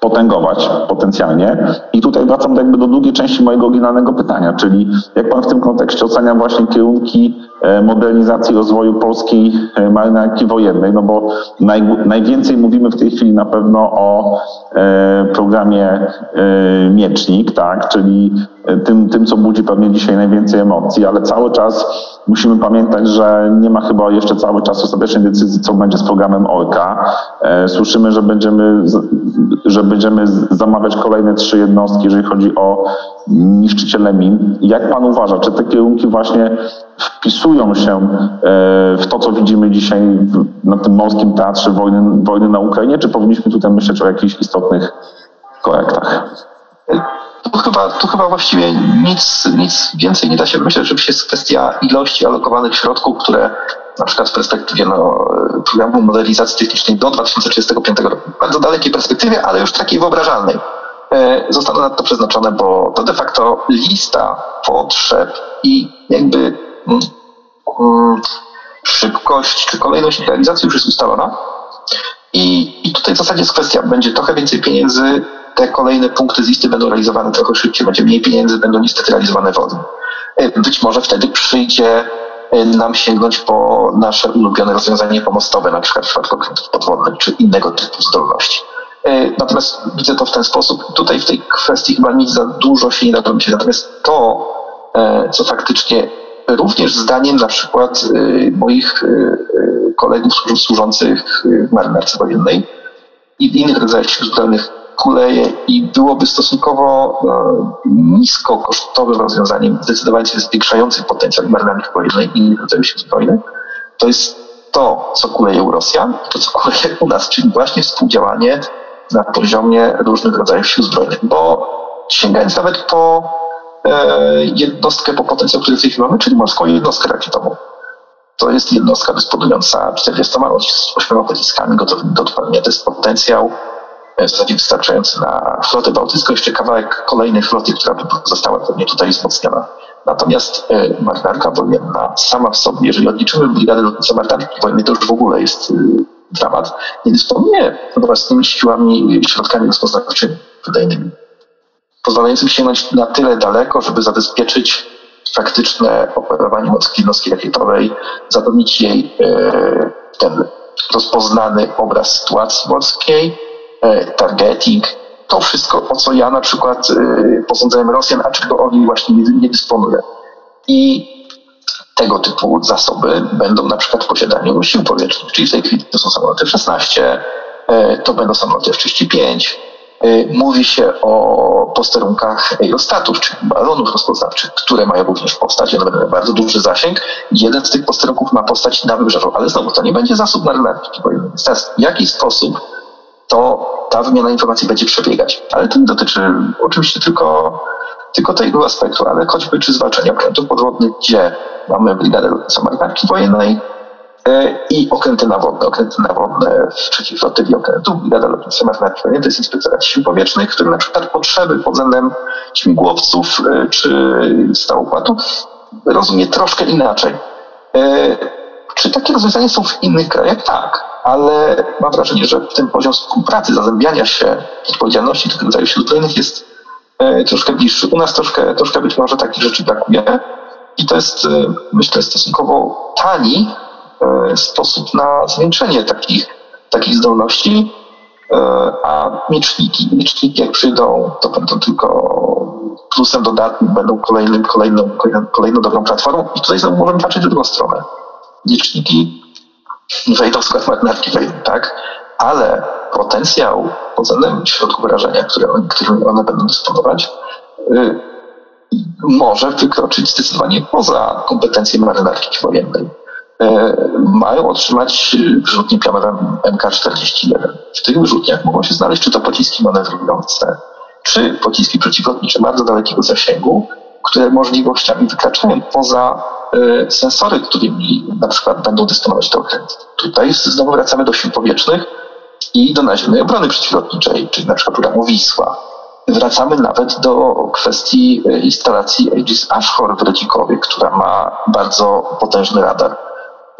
potęgować potencjalnie. I tutaj wracam jakby do drugiej części mojego oryginalnego pytania, czyli jak Pan w tym kontekście ocenia właśnie kierunki modernizacji rozwoju polskiej e, marynarki wojennej, no bo naj, najwięcej mówimy w tej chwili na pewno o e, programie Miecznik, tak, czyli tym, tym, co budzi pewnie dzisiaj najwięcej emocji, ale cały czas musimy pamiętać, że nie ma chyba jeszcze cały czas ostatecznej decyzji, co będzie z programem Orka. Słyszymy, że będziemy, że będziemy zamawiać kolejne trzy jednostki, jeżeli chodzi o niszczyciele min. Jak pan uważa, czy te kierunki właśnie wpisują się e, w to, co widzimy dzisiaj na tym morskim teatrze wojny, wojny na Ukrainie, czy powinniśmy tutaj myśleć o jakichś istotnych korektach? Tu chyba, chyba właściwie nic, nic więcej nie da się myśleć, żeby się jest kwestia ilości alokowanych środków, które na przykład w perspektywie no, programu modernizacji technicznej do 2035 roku, bardzo dalekiej perspektywie, ale już takiej wyobrażalnej, zostaną na to przeznaczone, bo to de facto lista potrzeb i jakby mm, mm, szybkość czy kolejność realizacji już jest ustalona. I, I tutaj w zasadzie jest kwestia, będzie trochę więcej pieniędzy, te kolejne punkty z listy będą realizowane trochę szybciej, będzie mniej pieniędzy, będą niestety realizowane wolno. E, być może wtedy przyjdzie e, nam sięgnąć po nasze ulubione rozwiązanie pomostowe, na przykład w przypadku okrętów podwodnych, czy innego typu zdolności. E, natomiast widzę to w ten sposób. Tutaj w tej kwestii chyba nic za dużo się nie da robić. Natomiast to, co faktycznie również zdaniem na przykład moich kolegów służących w marynarce wojennej i w innych rodzajach sił zbrojnych kuleje i byłoby stosunkowo nisko kosztowym rozwiązaniem zdecydowanie zwiększającym potencjał marynarki wojennej i innych rodzajów sił zbrojnych, to jest to, co kuleje u Rosjan, to, co kuleje u nas, czyli właśnie współdziałanie na poziomie różnych rodzajów sił zbrojnych. Bo sięgając nawet po e, jednostkę, po potencjał, który w tej chwili mamy, czyli morską jednostkę rakietową. To jest jednostka dysponująca 48 pociskami gotowymi do odpalenia. To jest potencjał w zasadzie wystarczający na flotę bałtycką, jeszcze kawałek kolejnej floty, która by została pewnie tutaj wzmocniona. Natomiast e, marynarka wojenna sama w sobie, jeżeli odliczymy brigadę lotnicze marynarki wojennej, to już w ogóle jest e, dramat, nie dysponuje własnymi siłami, środkami rozpoznawczymi wydajnymi, pozwalającymi sięgnąć na tyle daleko, żeby zabezpieczyć faktyczne operowanie morskiej jednostki rakietowej, zapewnić jej e, ten rozpoznany obraz sytuacji morskiej, targeting, to wszystko, o co ja na przykład y, posądzałem Rosjan, a czego oni właśnie nie, nie dysponują. I tego typu zasoby będą na przykład w posiadaniu sił powietrznych, czyli w tej chwili to są samoloty F-16, y, to będą samoloty F-35. Y, mówi się o posterunkach aerostatów, czyli balonów rozpoznawczych, które mają również powstać. One będą miały bardzo duży zasięg. Jeden z tych posterunków ma postać na wybrzeżu, ale znowu to nie będzie zasób marynarki wojennej. W jaki sposób to ta wymiana informacji będzie przebiegać. Ale to nie dotyczy oczywiście tylko, tylko tego aspektu, ale choćby czy zwalczania okrętów podwodnych, gdzie mamy Lotnictwa Marynarki Wojennej e, i okręty nawodne. Okręty nawodne w trzeciej flotyli okrętów Brygada Lotnictwa Marynarki Wojennej to jest Inspektorat Sił Powietrznych, który na przykład potrzeby pod względem śmigłowców e, czy stałopłatu rozumie troszkę inaczej. E, czy takie rozwiązania są w innych krajach? Tak ale mam wrażenie, że ten poziom współpracy, zazębiania się, odpowiedzialności tych rodzajów sił zbrojnych jest troszkę bliższy. U nas troszkę, troszkę być może takich rzeczy brakuje i to jest, e, myślę, stosunkowo tani e, sposób na zwiększenie takich, takich zdolności, a mieczniki, mieczniki jak przyjdą, to będą tylko plusem dodatnim, będą kolejnym, kolejną, kolejną dobrą platformą i tutaj znowu możemy patrzeć w drugą stronę. Liczniki wejdą w skład marynarki tak? Ale potencjał względem środków wyrażenia, które, którymi one będą dysponować, y, może wykroczyć zdecydowanie poza kompetencje marynarki wojennej. Y, mają otrzymać wyrzutnie pionowe MK-41. W tych wyrzutniach mogą się znaleźć czy to pociski manewrujące, czy pociski przeciwlotnicze bardzo dalekiego zasięgu, które możliwościami wykraczają poza y, sensory, którymi na przykład będą dysponować te okręty. Tutaj znowu wracamy do sił powietrznych i do naziemnej obrony przeciwlotniczej, czyli na przykład programu Wisła. Wracamy nawet do kwestii y, instalacji Aegis Ashore w Redzikowie, która ma bardzo potężny radar.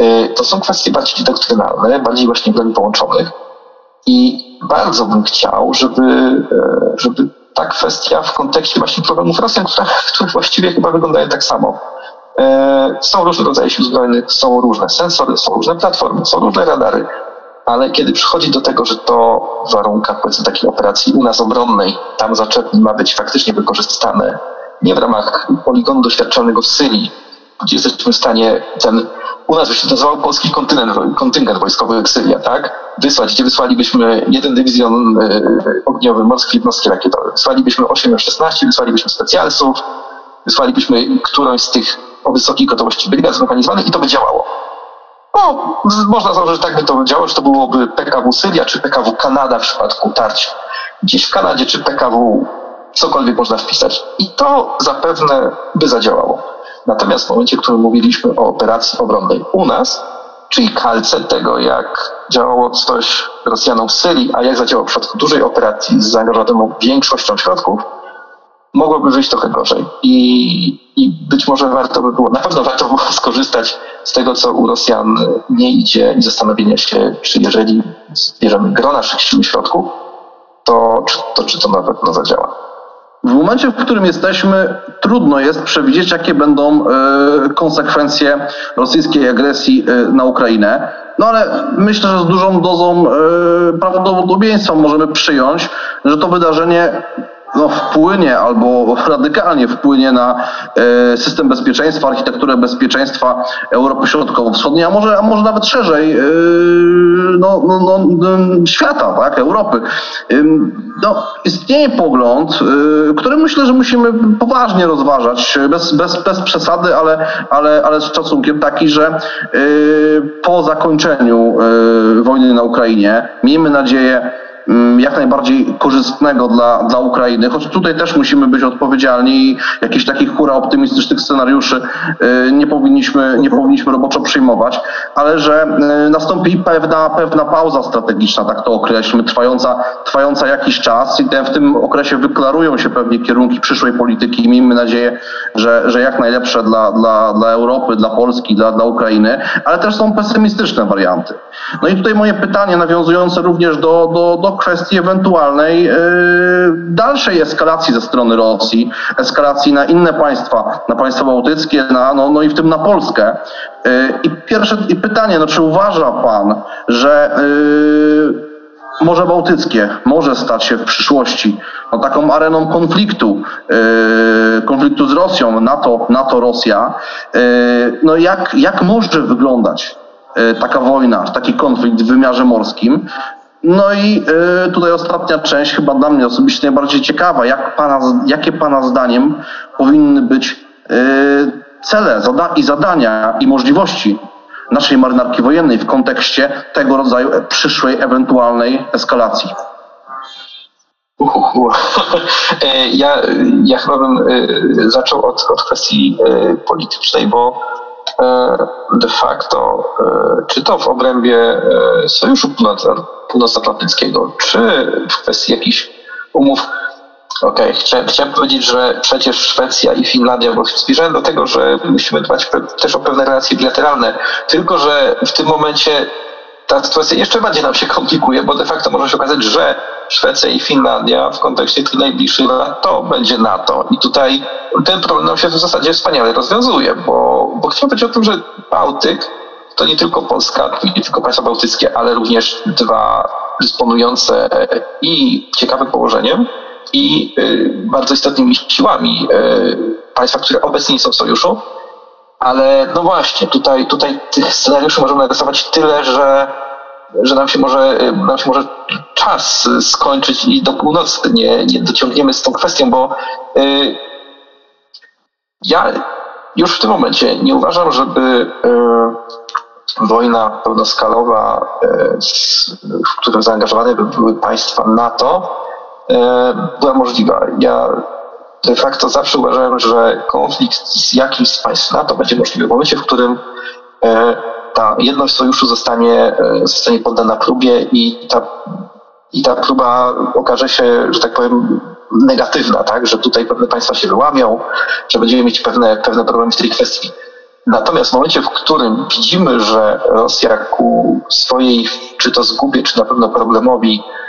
Y, to są kwestie bardziej doktrynalne, bardziej właśnie broni połączonych i bardzo bym chciał, żeby, żeby ta kwestia w kontekście właśnie problemów Rosjan, które, które właściwie chyba wyglądają tak samo. E, są różne rodzaje sił zbrojnych, są różne sensory, są różne platformy, są różne radary, ale kiedy przychodzi do tego, że to w warunkach powiedzmy takiej operacji u nas obronnej, tam zaczepni ma być faktycznie wykorzystane nie w ramach poligonu doświadczalnego w Syrii, gdzie jesteśmy w stanie ten u nas by się nazywał polski kontynent, kontyngent wojskowy Eksylia, tak? Wysłać, gdzie wysłalibyśmy jeden dywizjon y, ogniowy morskiej jednostki rakietowe. Wysłalibyśmy 8 F-16, wysłalibyśmy specjalsów, wysłalibyśmy którąś z tych o wysokiej gotowości brygad zmechanizowanych i to by działało. No, można założyć, tak by to działało, że to byłoby PKW Syria czy PKW Kanada w przypadku tarć. Gdzieś w Kanadzie czy PKW cokolwiek można wpisać. I to zapewne by zadziałało. Natomiast w momencie, w którym mówiliśmy o operacji obronnej u nas, czyli kalce tego, jak działało coś Rosjanom w Syrii, a jak zadziałało w przypadku dużej operacji z zaangażowaną większością środków, mogłoby wyjść trochę gorzej. I, I być może warto by było, na pewno warto było skorzystać z tego, co u Rosjan nie idzie i zastanowienia się, czy jeżeli zbierzemy gro naszych sił i środków, to, to czy to na pewno zadziała. W momencie, w którym jesteśmy, trudno jest przewidzieć, jakie będą e, konsekwencje rosyjskiej agresji e, na Ukrainę. No ale myślę, że z dużą dozą e, prawdopodobieństwa możemy przyjąć, że to wydarzenie no, wpłynie albo radykalnie wpłynie na e, system bezpieczeństwa, architekturę bezpieczeństwa Europy Środkowo-Wschodniej, a może, a może nawet szerzej e, no, no, no, świata, tak, Europy. No, istnieje pogląd, który myślę, że musimy poważnie rozważać, bez, bez, bez przesady, ale, ale, ale z szacunkiem taki, że po zakończeniu wojny na Ukrainie, miejmy nadzieję, jak najbardziej korzystnego dla, dla Ukrainy, choć tutaj też musimy być odpowiedzialni i jakichś takich hura optymistycznych scenariuszy y, nie powinniśmy, nie powinniśmy roboczo przyjmować, ale że y, nastąpi pewna, pewna pauza strategiczna, tak to określmy, trwająca, trwająca jakiś czas i w tym okresie wyklarują się pewnie kierunki przyszłej polityki i miejmy nadzieję, że, że jak najlepsze dla, dla, dla Europy, dla Polski, dla, dla Ukrainy, ale też są pesymistyczne warianty. No i tutaj moje pytanie nawiązujące również do, do, do kwestii ewentualnej yy, dalszej eskalacji ze strony Rosji, eskalacji na inne państwa, na państwa bałtyckie, na, no, no i w tym na Polskę. Yy, I pierwsze i pytanie, no czy uważa pan, że yy, Morze Bałtyckie może stać się w przyszłości no, taką areną konfliktu, yy, konfliktu z Rosją, NATO, NATO-Rosja. Yy, no jak, jak może wyglądać taka wojna, taki konflikt w wymiarze morskim? No i y, tutaj ostatnia część, chyba dla mnie osobiście najbardziej ciekawa. Jak pana, jakie Pana zdaniem powinny być y, cele zada i zadania i możliwości naszej marynarki wojennej w kontekście tego rodzaju przyszłej ewentualnej eskalacji? E, ja, ja chyba bym e, zaczął od, od kwestii e, politycznej, bo de facto, czy to w obrębie Sojuszu Północnoatlantyckiego, czy w kwestii jakichś umów. Okej, okay. chciałem, powiedzieć, że przecież Szwecja i Finlandia, bo zmierzałem do tego, że musimy dbać też o pewne relacje bilateralne, tylko że w tym momencie ta sytuacja jeszcze bardziej nam się komplikuje, bo de facto może się okazać, że Szwecja i Finlandia w kontekście tych najbliższych lat to będzie NATO. I tutaj ten problem nam się w zasadzie wspaniale rozwiązuje, bo, bo chciałem powiedzieć o tym, że Bałtyk to nie tylko Polska, nie tylko państwa bałtyckie, ale również dwa dysponujące i ciekawym położeniem, i y, bardzo istotnymi siłami y, państwa, które obecnie nie są w sojuszu. Ale no właśnie, tutaj, tutaj tych scenariuszy możemy narysować tyle, że, że nam, się może, y, nam się może czas skończyć i do północy nie, nie dociągniemy z tą kwestią, bo ja już w tym momencie nie uważam, żeby wojna pełnoskalowa, e, w którym zaangażowane by były państwa NATO, e, była możliwa. Ja de facto zawsze uważałem, że konflikt z jakimś z państw NATO będzie możliwy w momencie, w którym e, ta jedność sojuszu zostanie, zostanie poddana próbie i ta, i ta próba okaże się, że tak powiem, negatywna, tak? że tutaj pewne państwa się wyłamią, że będziemy mieć pewne, pewne problemy w tej kwestii. Natomiast w momencie, w którym widzimy, że Rosja ku swojej, czy to zgubie, czy na pewno problemowi, e,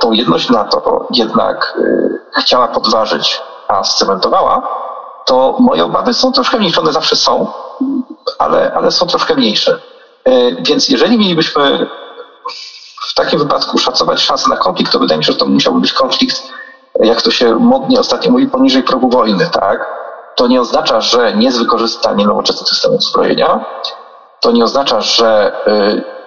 tą jedność NATO jednak e, chciała podważyć, a scementowała, to moje obawy są troszkę mniejsze. One zawsze są, ale, ale są troszkę mniejsze. E, więc jeżeli mielibyśmy w takim wypadku szacować szanse na konflikt, to wydaje mi się, że to musiałby być konflikt, jak to się modnie ostatnio mówi, poniżej progu wojny, tak? To nie oznacza, że nie jest wykorzystanie nowoczesnych systemów zbrojenia. To nie oznacza, że y,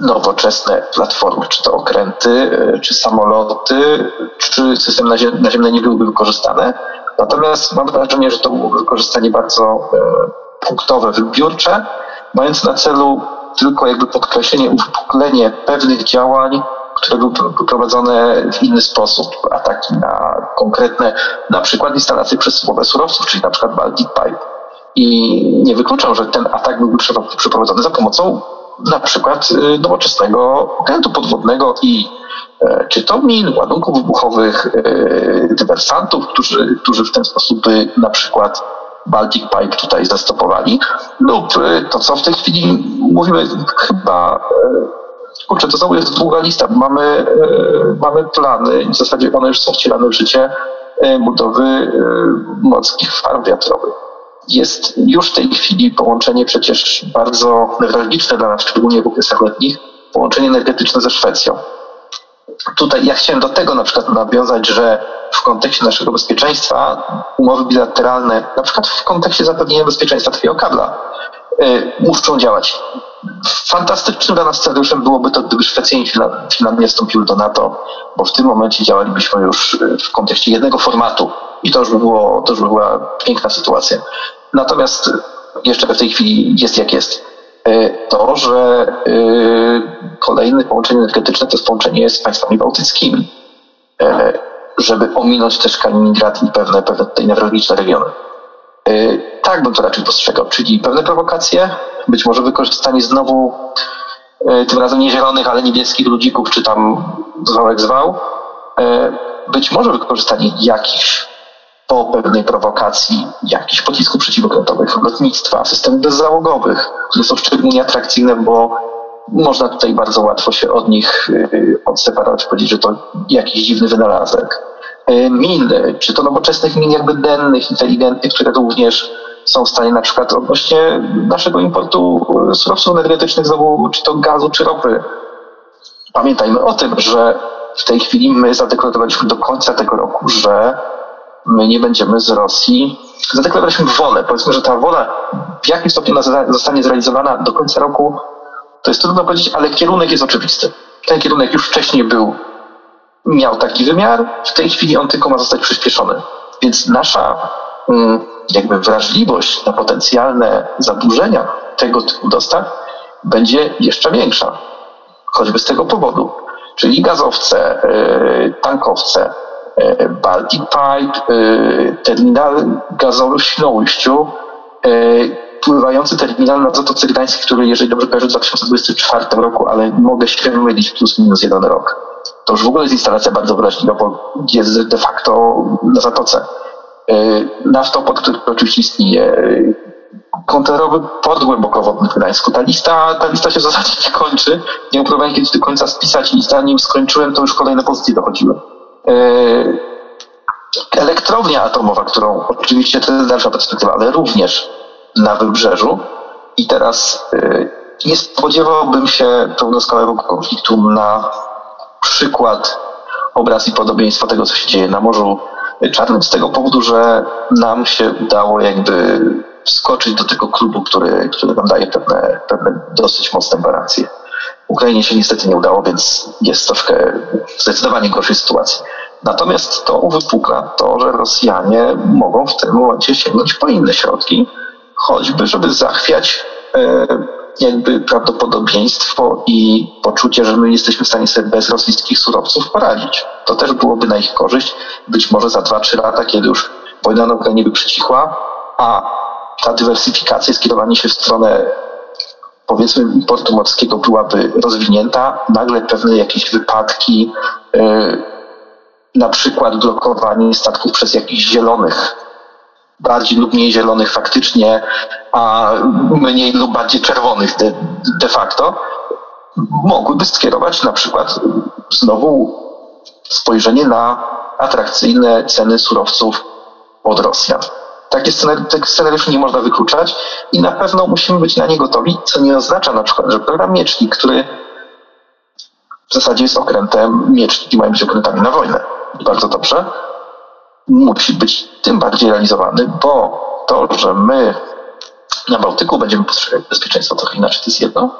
nowoczesne platformy, czy to okręty, y, czy samoloty, czy system naziemny nie byłyby wykorzystane. Natomiast mam wrażenie, że to byłoby wykorzystanie bardzo y, punktowe, wybiórcze, mając na celu tylko jakby podkreślenie, uwypuklenie pewnych działań, które były prowadzone w inny sposób, ataki na konkretne, na przykład instalacje przesyłowe surowców, czyli na przykład Baltic Pipe. I nie wykluczam, że ten atak byłby przeprowadzony za pomocą na przykład y, nowoczesnego okrętu podwodnego i e, czy to min, ładunków wybuchowych, e, dywersantów, którzy, którzy w ten sposób by na przykład Baltic Pipe tutaj zastopowali, lub e, to, co w tej chwili mówimy, chyba kurczę, to znowu jest długa lista. Mamy, mamy plany, w zasadzie one już są wcielane w życie, budowy morskich farm wiatrowych. Jest już w tej chwili połączenie przecież bardzo newralgiczne dla nas, szczególnie w okresach letnich, połączenie energetyczne ze Szwecją. tutaj ja chciałem do tego na przykład nawiązać, że w kontekście naszego bezpieczeństwa umowy bilateralne, na przykład w kontekście zapewnienia bezpieczeństwa takiego kabla, y, muszą działać. Fantastycznym dla nas scenariuszem byłoby to, gdyby Szwecja i Finlandia wstąpiły do NATO, bo w tym momencie działalibyśmy już y, w kontekście jednego formatu i to już by, było, to już by była piękna sytuacja. Natomiast jeszcze w tej chwili jest jak jest. Y, to, że kolejne połączenie energetyczne to jest połączenie z państwami bałtyckimi żeby ominąć też Kaliningrad i pewne, pewne tutaj newralgiczne regiony. Tak bym to raczej postrzegał, czyli pewne prowokacje, być może wykorzystanie znowu tym razem nie zielonych, ale niebieskich ludzików, czy tam zwałek zwał, być może wykorzystanie jakichś po pewnej prowokacji jakichś pocisków przeciwokrętowych, lotnictwa, systemów bezzałogowych, które są szczególnie atrakcyjne, bo można tutaj bardzo łatwo się od nich y, odseparować, powiedzieć, że to jakiś dziwny wynalazek. Y, min, czy to nowoczesnych min jakby dennych, inteligentnych, które również są w stanie na przykład odnośnie naszego importu surowców energetycznych, znowu czy to gazu, czy ropy. Pamiętajmy o tym, że w tej chwili my zadeklarowaliśmy do końca tego roku, że my nie będziemy z Rosji. Zadeklarowaliśmy wolę. Powiedzmy, że ta wola w jakim stopniu zostanie zrealizowana do końca roku to jest trudno powiedzieć, ale kierunek jest oczywisty. Ten kierunek już wcześniej był, miał taki wymiar, w tej chwili on tylko ma zostać przyspieszony. Więc nasza mm, jakby wrażliwość na potencjalne zaburzenia tego typu dostaw będzie jeszcze większa. Choćby z tego powodu. Czyli gazowce, y, tankowce, Baltic Pipe, y, terminal gazowy w Świnoujściu, pływający terminal na Zatoce Gdańskiej, który, jeżeli dobrze kojarzę, w 2024 roku, ale mogę się mylić plus minus jeden rok. To już w ogóle jest instalacja bardzo wrażliwa, bo jest de facto na Zatoce. Y, naftoport, który oczywiście istnieje, y, kontenerowy port głębokowodny w Gdańsku. Ta lista, ta lista się w zasadzie nie kończy. Nie próbowałem kiedyś do końca spisać i zanim skończyłem, to już kolejne pozycje dochodziły. Y, elektrownia atomowa, którą oczywiście to jest dalsza perspektywa, ale również na wybrzeżu. I teraz y, nie spodziewałbym się pełnoskalowego konfliktu na przykład obraz i podobieństwo tego, co się dzieje na Morzu Czarnym, z tego powodu, że nam się udało jakby wskoczyć do tego klubu, który, który nam daje pewne, pewne dosyć mocne gwarancje. Ukrainie się niestety nie udało, więc jest troszkę zdecydowanie gorszej sytuacji. Natomiast to uwypukla to, że Rosjanie mogą w tym momencie sięgnąć po inne środki, choćby, żeby zachwiać e, jakby prawdopodobieństwo i poczucie, że my jesteśmy w stanie sobie bez rosyjskich surowców poradzić. To też byłoby na ich korzyść. Być może za 2-3 lata, kiedy już wojna na Ukrainie by przycichła, a ta dywersyfikacja, skierowanie się w stronę powiedzmy importu morskiego byłaby rozwinięta, nagle pewne jakieś wypadki, yy, na przykład blokowanie statków przez jakichś zielonych bardziej lub mniej zielonych faktycznie, a mniej lub bardziej czerwonych de, de facto, mogłyby skierować na przykład znowu spojrzenie na atrakcyjne ceny surowców od Rosjan. Takie scenariusze nie można wykluczać i na pewno musimy być na nie gotowi, co nie oznacza na przykład, że program Miecznik, który w zasadzie jest okrętem, Mieczniki mają być okrętami na wojnę. Bardzo dobrze, musi być tym bardziej realizowany, bo to, że my na Bałtyku będziemy postrzegać bezpieczeństwo trochę inaczej, to jest jedno,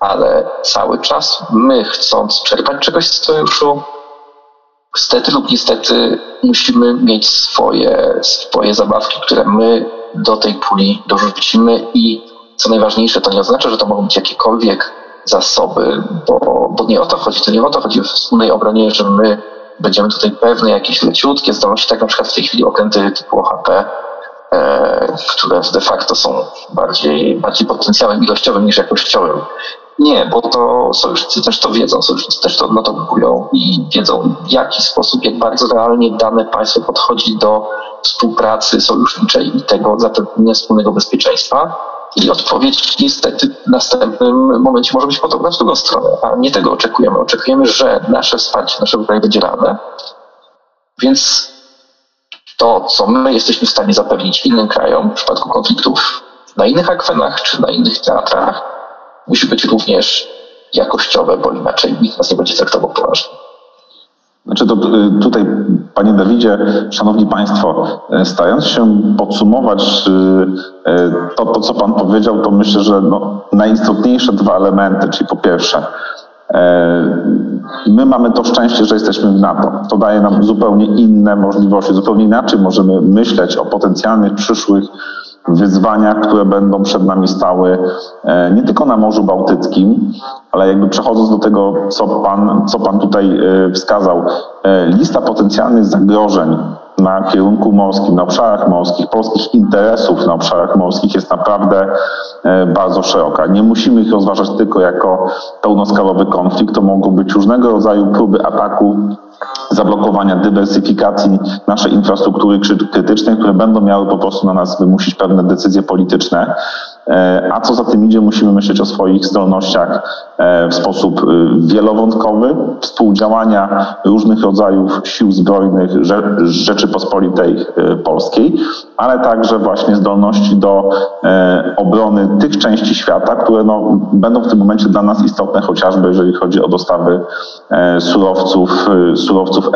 ale cały czas my chcąc czerpać czegoś z sojuszu, stety lub niestety musimy mieć swoje, swoje zabawki, które my do tej puli dorzucimy i co najważniejsze, to nie oznacza, że to mogą być jakiekolwiek zasoby, bo, bo nie o to chodzi. To nie o to chodzi w wspólnej obronie, że my będziemy tutaj pewne jakieś leciutkie zdolności, tak na przykład w tej chwili okręty typu OHP, e, które de facto są bardziej, bardziej potencjałem ilościowym niż jakościowym. Nie, bo to sojusznicy też to wiedzą, sojusznicy też to odnotowują i wiedzą w jaki sposób, jak bardzo realnie dane państwo podchodzi do współpracy sojuszniczej i tego zapewnienia wspólnego bezpieczeństwa. I odpowiedź niestety w następnym momencie może być podobna w drugą stronę, a nie tego oczekujemy. Oczekujemy, że nasze wsparcie naszego kraju będzie realne, więc to, co my jesteśmy w stanie zapewnić innym krajom w przypadku konfliktów na innych akwenach czy na innych teatrach, musi być również jakościowe, bo inaczej nikt nas nie będzie traktował poważnie. Znaczy to y, tutaj, panie Dawidzie, szanowni państwo, y, starając się podsumować y, to, to, co pan powiedział, to myślę, że no, najistotniejsze dwa elementy, czyli po pierwsze, My mamy to szczęście, że jesteśmy w NATO. To daje nam zupełnie inne możliwości, zupełnie inaczej możemy myśleć o potencjalnych przyszłych wyzwaniach, które będą przed nami stały e, nie tylko na Morzu Bałtyckim, ale jakby przechodząc do tego, co pan, co pan tutaj e, wskazał, e, lista potencjalnych zagrożeń na kierunku morskim, na obszarach morskich, polskich interesów na obszarach morskich jest naprawdę bardzo szeroka. Nie musimy ich rozważać tylko jako pełnoskalowy konflikt. To mogą być różnego rodzaju próby ataku zablokowania dywersyfikacji naszej infrastruktury krytycznej, które będą miały po prostu na nas wymusić pewne decyzje polityczne. E, A co za tym idzie, musimy myśleć o swoich zdolnościach e, w sposób y, wielowątkowy, współdziałania różnych rodzajów sił zbrojnych Rze- Rzeczypospolitej Polskiej, ale także właśnie zdolności do e, obrony tych części świata, które no, będą w tym momencie dla nas istotne, chociażby jeżeli chodzi o dostawy e, surowców, surowców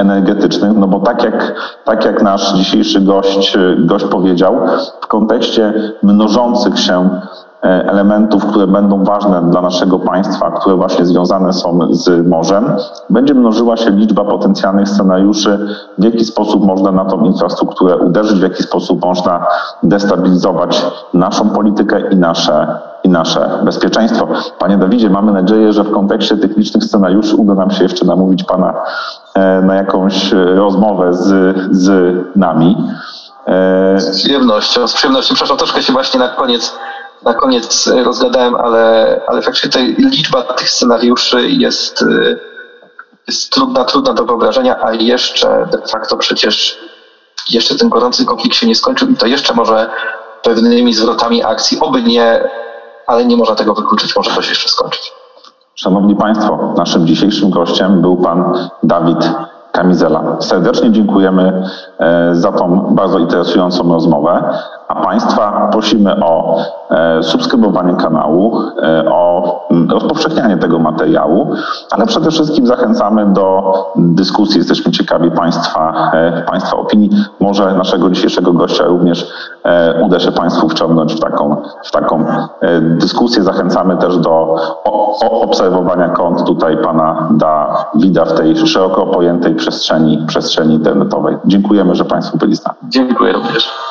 energetycznych, no bo tak jak, tak jak nasz dzisiejszy gość, gość powiedział, w kontekście mnożących się e, elementów, które będą ważne dla naszego państwa, które właśnie związane są z morzem, będzie mnożyła się liczba potencjalnych scenariuszy, w jaki sposób można na tą infrastrukturę uderzyć, w jaki sposób można destabilizować naszą politykę i nasze, i nasze bezpieczeństwo. Panie Dawidzie, mamy nadzieję, że w kontekście tych licznych scenariuszy uda nam się jeszcze namówić Pana na jakąś e, rozmowę z, z nami. E, Z przyjemnością, z przyjemnością. Przepraszam, troszkę się właśnie na koniec, na koniec rozgadałem, ale, ale faktycznie tutaj liczba tych scenariuszy jest, jest trudna, trudna do wyobrażenia, a jeszcze de facto przecież jeszcze ten gorący konflikt się nie skończył i to jeszcze może pewnymi zwrotami akcji, oby nie, ale nie można tego wykluczyć, może to się jeszcze skończyć. Szanowni Państwo, naszym dzisiejszym gościem był Pan Dawid Kamizela. Serdecznie dziękujemy e, za tą bardzo interesującą rozmowę, a Państwa prosimy o e, subskrybowanie kanału, e, o rozpowszechnianie tego materiału, ale przede wszystkim zachęcamy do dyskusji. Jesteśmy ciekawi Państwa, e, Państwa opinii. Może naszego dzisiejszego gościa również uda się Państwu wciągnąć w taką, w taką dyskusję. Zachęcamy też do obserwowania kont tutaj Pana Dawida w tej szeroko pojętej przestrzeni, przestrzeni internetowej. Dziękujemy, że Państwo byli z nami. Dziękuję również.